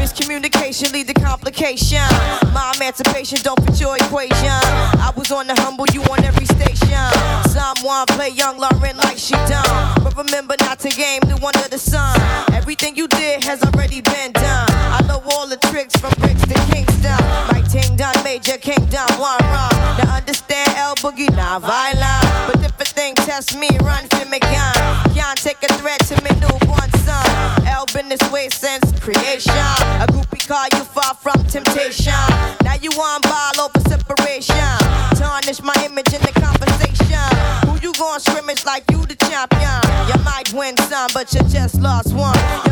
Miscommunication lead to complication. My emancipation don't fit your equation. I was on the humble, you on every station. Someone play young Lauryn like she done. But remember not to game the one of the sun. Everything you did has already been done. I know all the tricks from bricks to Kingston. My ting done major kingdom, one wrong. Now understand L-Boogie, not violent. But if a thing test me, run since creation. A groupie call you far from temptation. Now you on ball over separation. Tarnish my image in the conversation. Who you gonna scrimmage like you the champion? You might win some, but you just lost one.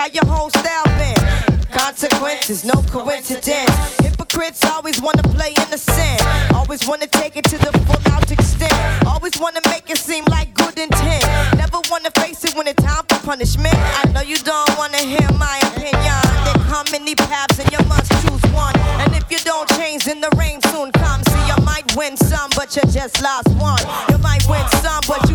how your whole style been. Consequences, no coincidence. Hypocrites always wanna play innocent. Always wanna take it to the full out extent. Always wanna make it seem like good intent. Never wanna face it when it's time for punishment. I know you don't wanna hear my opinion. There come many paths and you must choose one. And if you don't change, then the rain soon comes. See, you might win some, but you just lost one. You might win some, but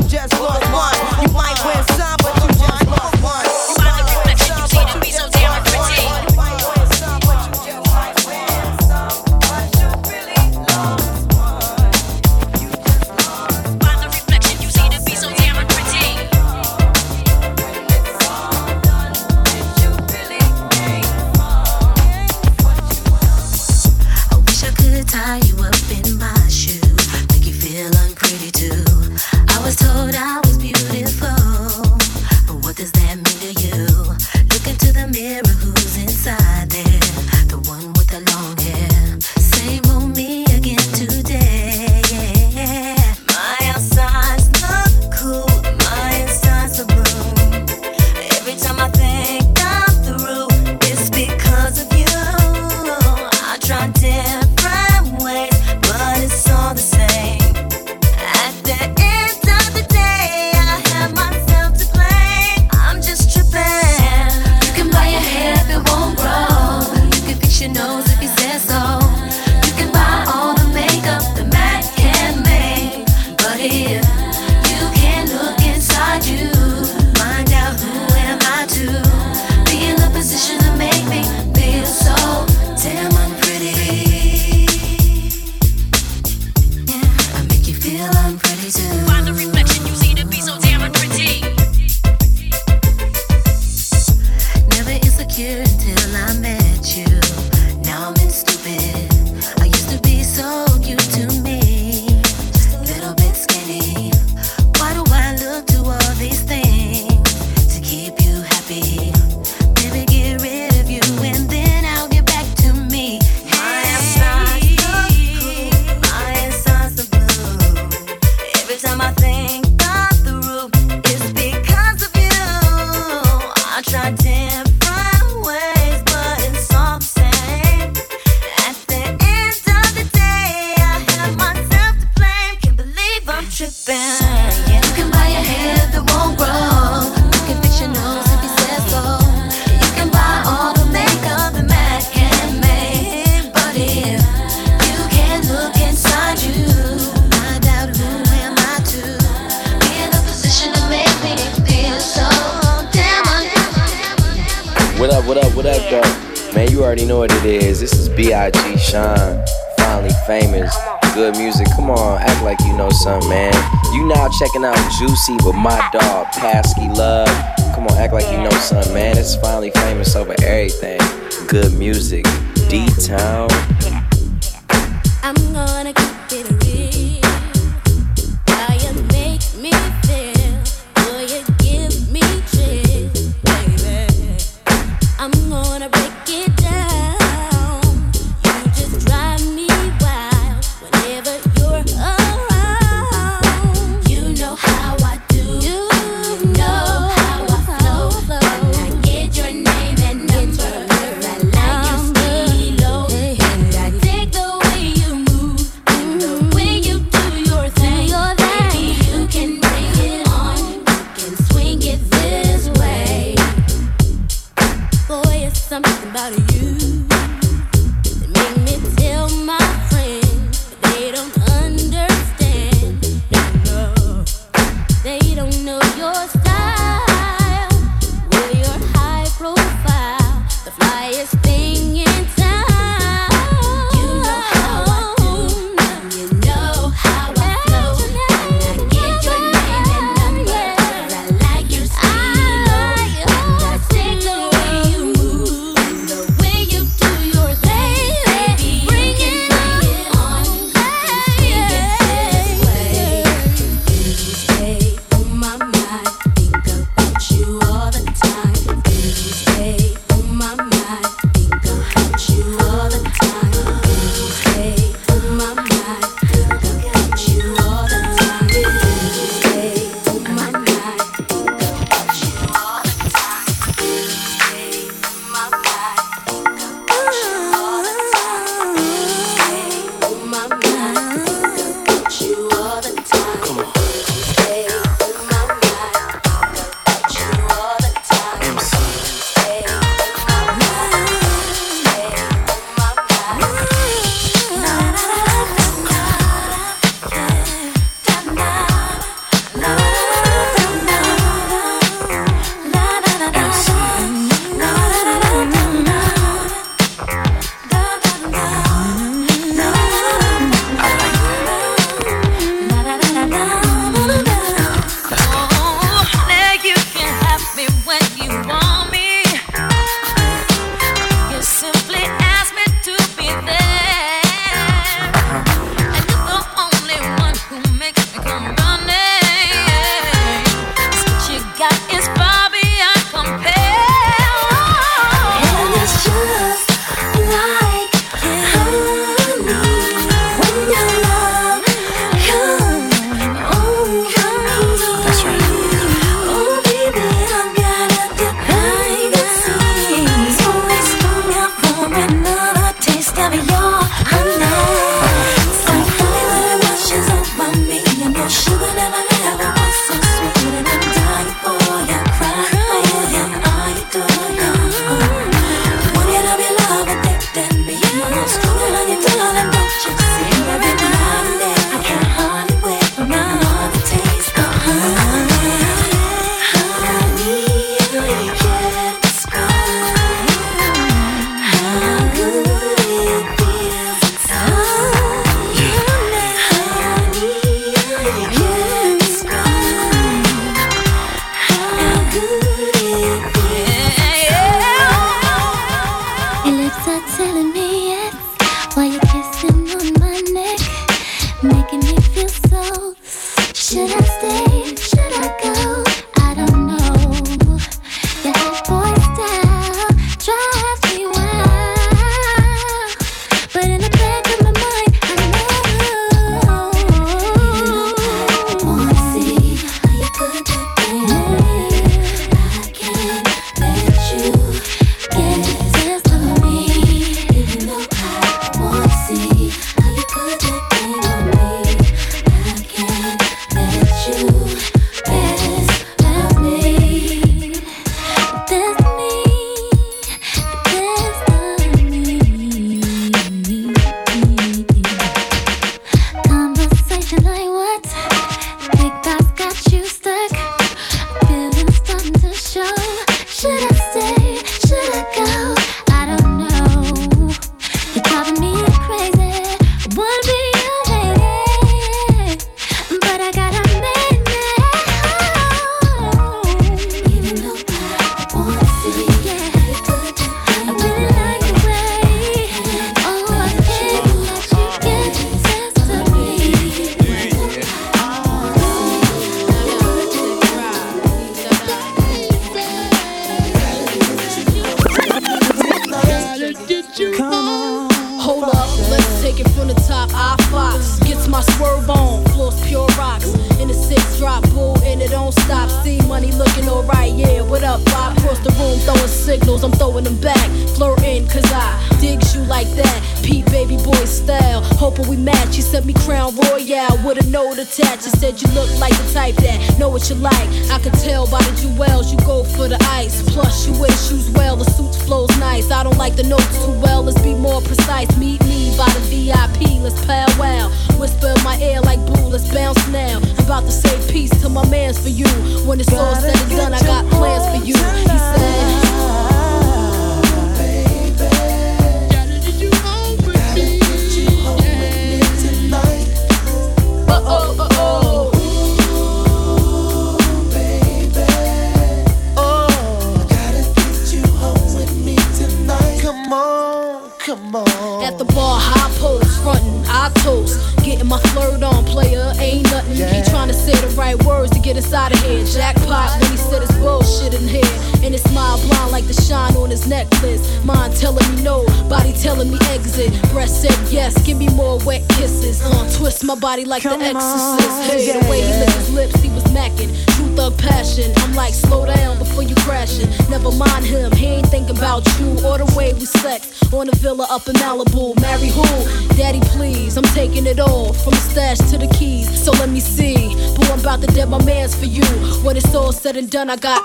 I got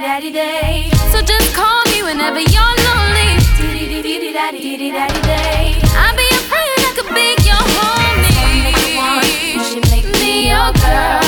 daddy day. So just call me whenever you're lonely. I'll be a friend that could be your homie. You should make me your girl.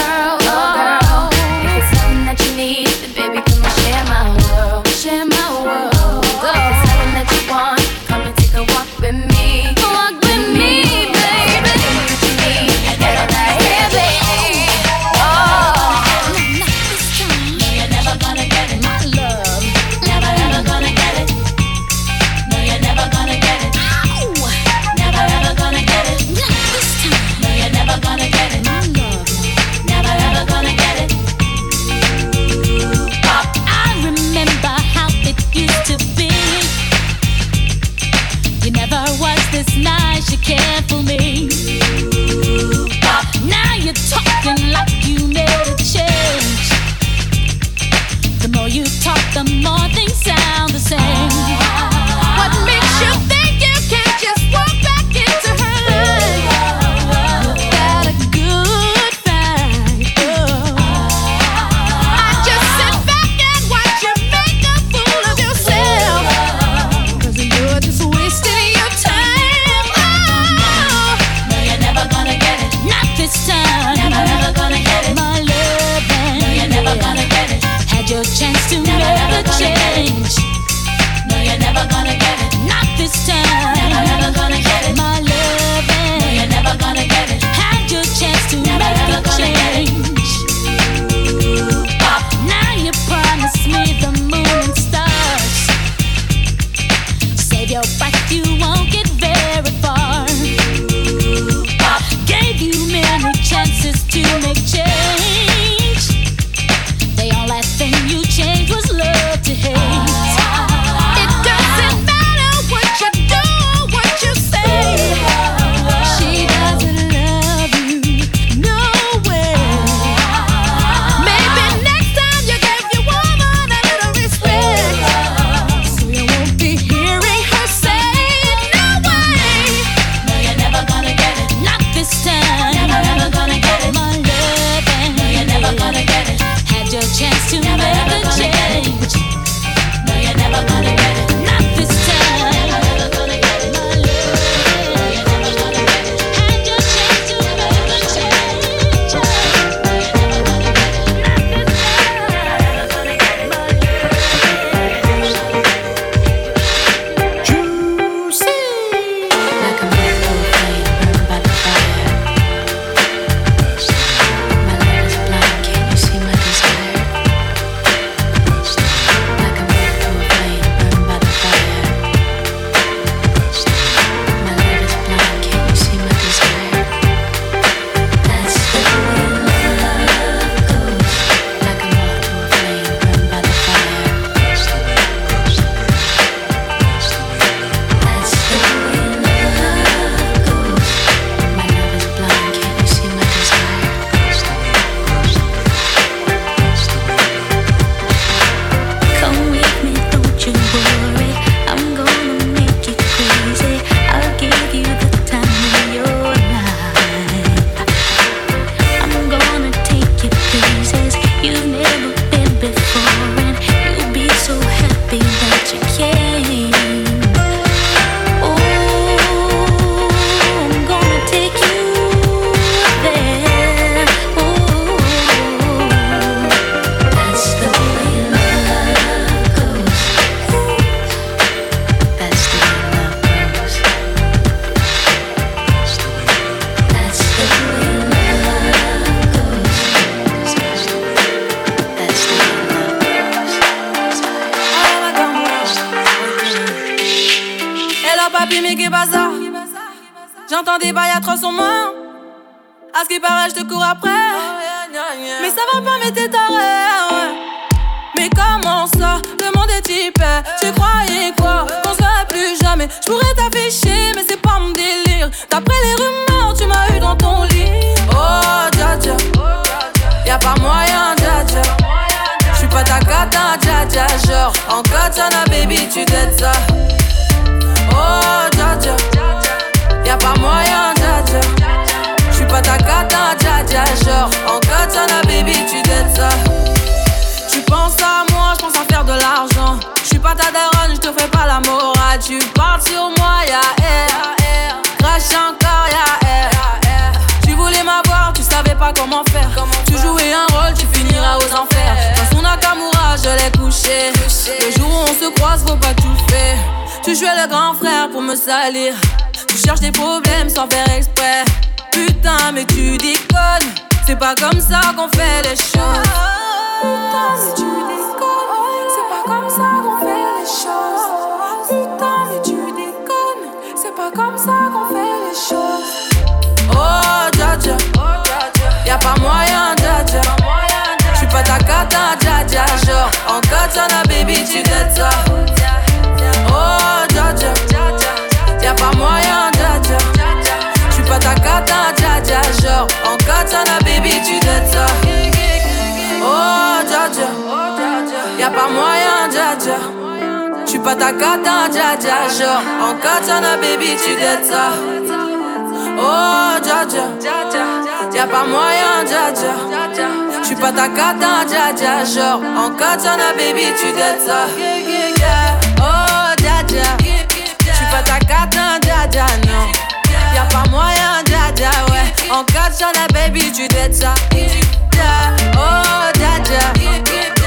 Jamais. Je pourrais t'afficher mais c'est pas mon délire. D'après les rumeurs tu m'as eu dans ton lit. Oh dja dja. Y'a pas moyen dja dja. J'suis pas ta cata dja dja. Genre en katana baby tu t'aides ça. Oh dja dja. Y'a pas moyen dja dja. J'suis pas ta cata dja dja. Genre en katana baby tu t'aides ça. Tu penses à moi, je pense à faire de l'argent. Je suis pas ta daronne, je te fais pas la morale. Tu parles sur moi, ya air. Crash encore, ya air. Tu voulais m'avoir, tu savais pas comment faire. Tu jouais un rôle, tu finiras aux enfers. Dans son Nakamura, je l'ai couché. Le jour où on se croise, faut pas tout faire. Tu jouais le grand frère pour me salir. Tu cherches des problèmes sans faire exprès. Putain, mais tu déconnes. C'est pas comme ça qu'on fait les choses. Putain, mais tu déconnes. Comme ça qu'on fait les choses. Putain, mais tu déconnes. C'est pas comme ça qu'on fait les choses. Oh, dja dja. Y'a pas moyen, dja dja. J'suis pas ta cata, dja dja. Genre, en katana, baby, tu t'aides ça. Oh, dja dja. Y'a pas moyen, dja dja. J'suis pas ta cata, dja dja. Genre, en katana, baby, pas ta cata, dja dja. Genre, en katana, baby, tu t'aides ça. Oh, dja. Y'a pas moyen, dja. J'suis pas ta cata, dja dja. Genre, en katana, baby, tu t'aides ça. Oh, dja. J'suis pas ta cata, dja dja, non. Y'a pas moyen, dja, ouais. En katana, baby, tu t'aides ça. Oh, dja.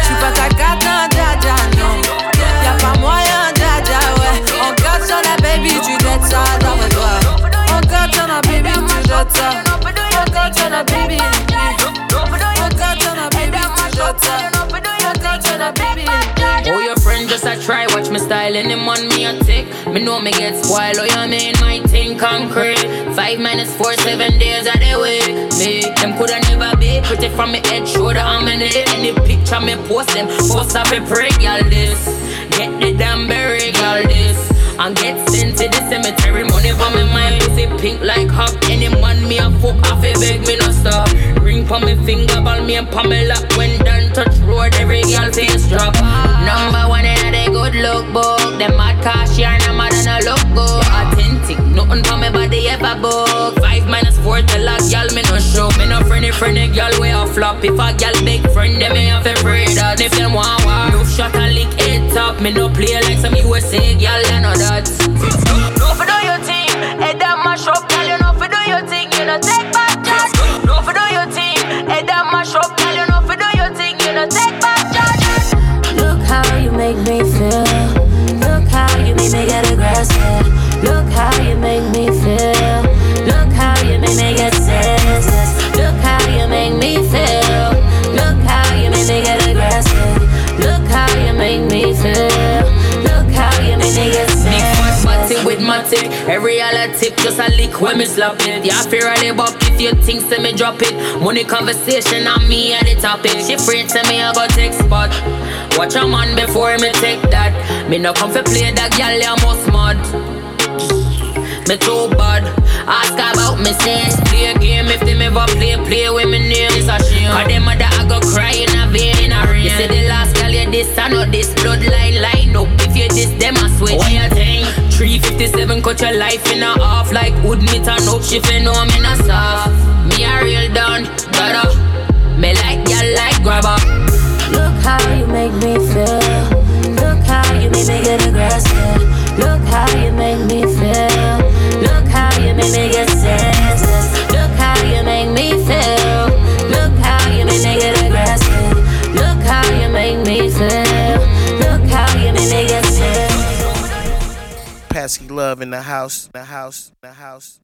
J'suis pas ta cata, ça. En baby. Oh, your friend just a try, watch me style, and them on me a tick. Me know me get spoiled, oh, you mean my thing concrete. Five minutes, four, seven days of the week. Me, them coulda never be pretty from me head, shoulder, I'm in it. Any picture me post them, post up a prick, y'all this. Get the damn berry, y'all this. And get sent to the cemetery, money for me pussy pink like hop. Any man me a fuck off, a beg me no stop. Ring for me finger, ball me and Pamela. When done touch road, every girl face drop. Number one in a good look book. Them mad cash yarn, I'm mad and a look good. Authentic, nothing for me body ever book. Five minus four till a girl me no show. Me no friendly friendly girl way a flop. If a girl big friend, them me have to pray that. If them want war, no shot a lick head top. Me no play like some USA girl and all that. No for do your thing, head your thing, you know take back charge. No for do your thing, mash up, girl. You know for do your thing, you know take back charge. Look how you make me feel. Look how you make me get aggressive. Tip just a lick when me slap it. Yeah, fear of the buck if you think say me drop it. Money conversation on me at the topic. She afraid to me I go take spot. Watch a man before me take that. Me no come for play that girl you must mad. Me too bad. Ask about me sense. Play a game if them ever play, play with me name. It's a shame. Cause them mother I go cry in a vein in a rain. You say the last girl you this, I know this bloodline line up. If you this, them I switch. What you think? 357 cut your life in a half like wood meat and up. She fi know me not soft. Me a real down, gotta. Me like ya like grabber. Look how you make me feel. Look how you make me get aggressive. Look how you make me feel. Look how you make me get me. Pesky love in the house, the house, the house.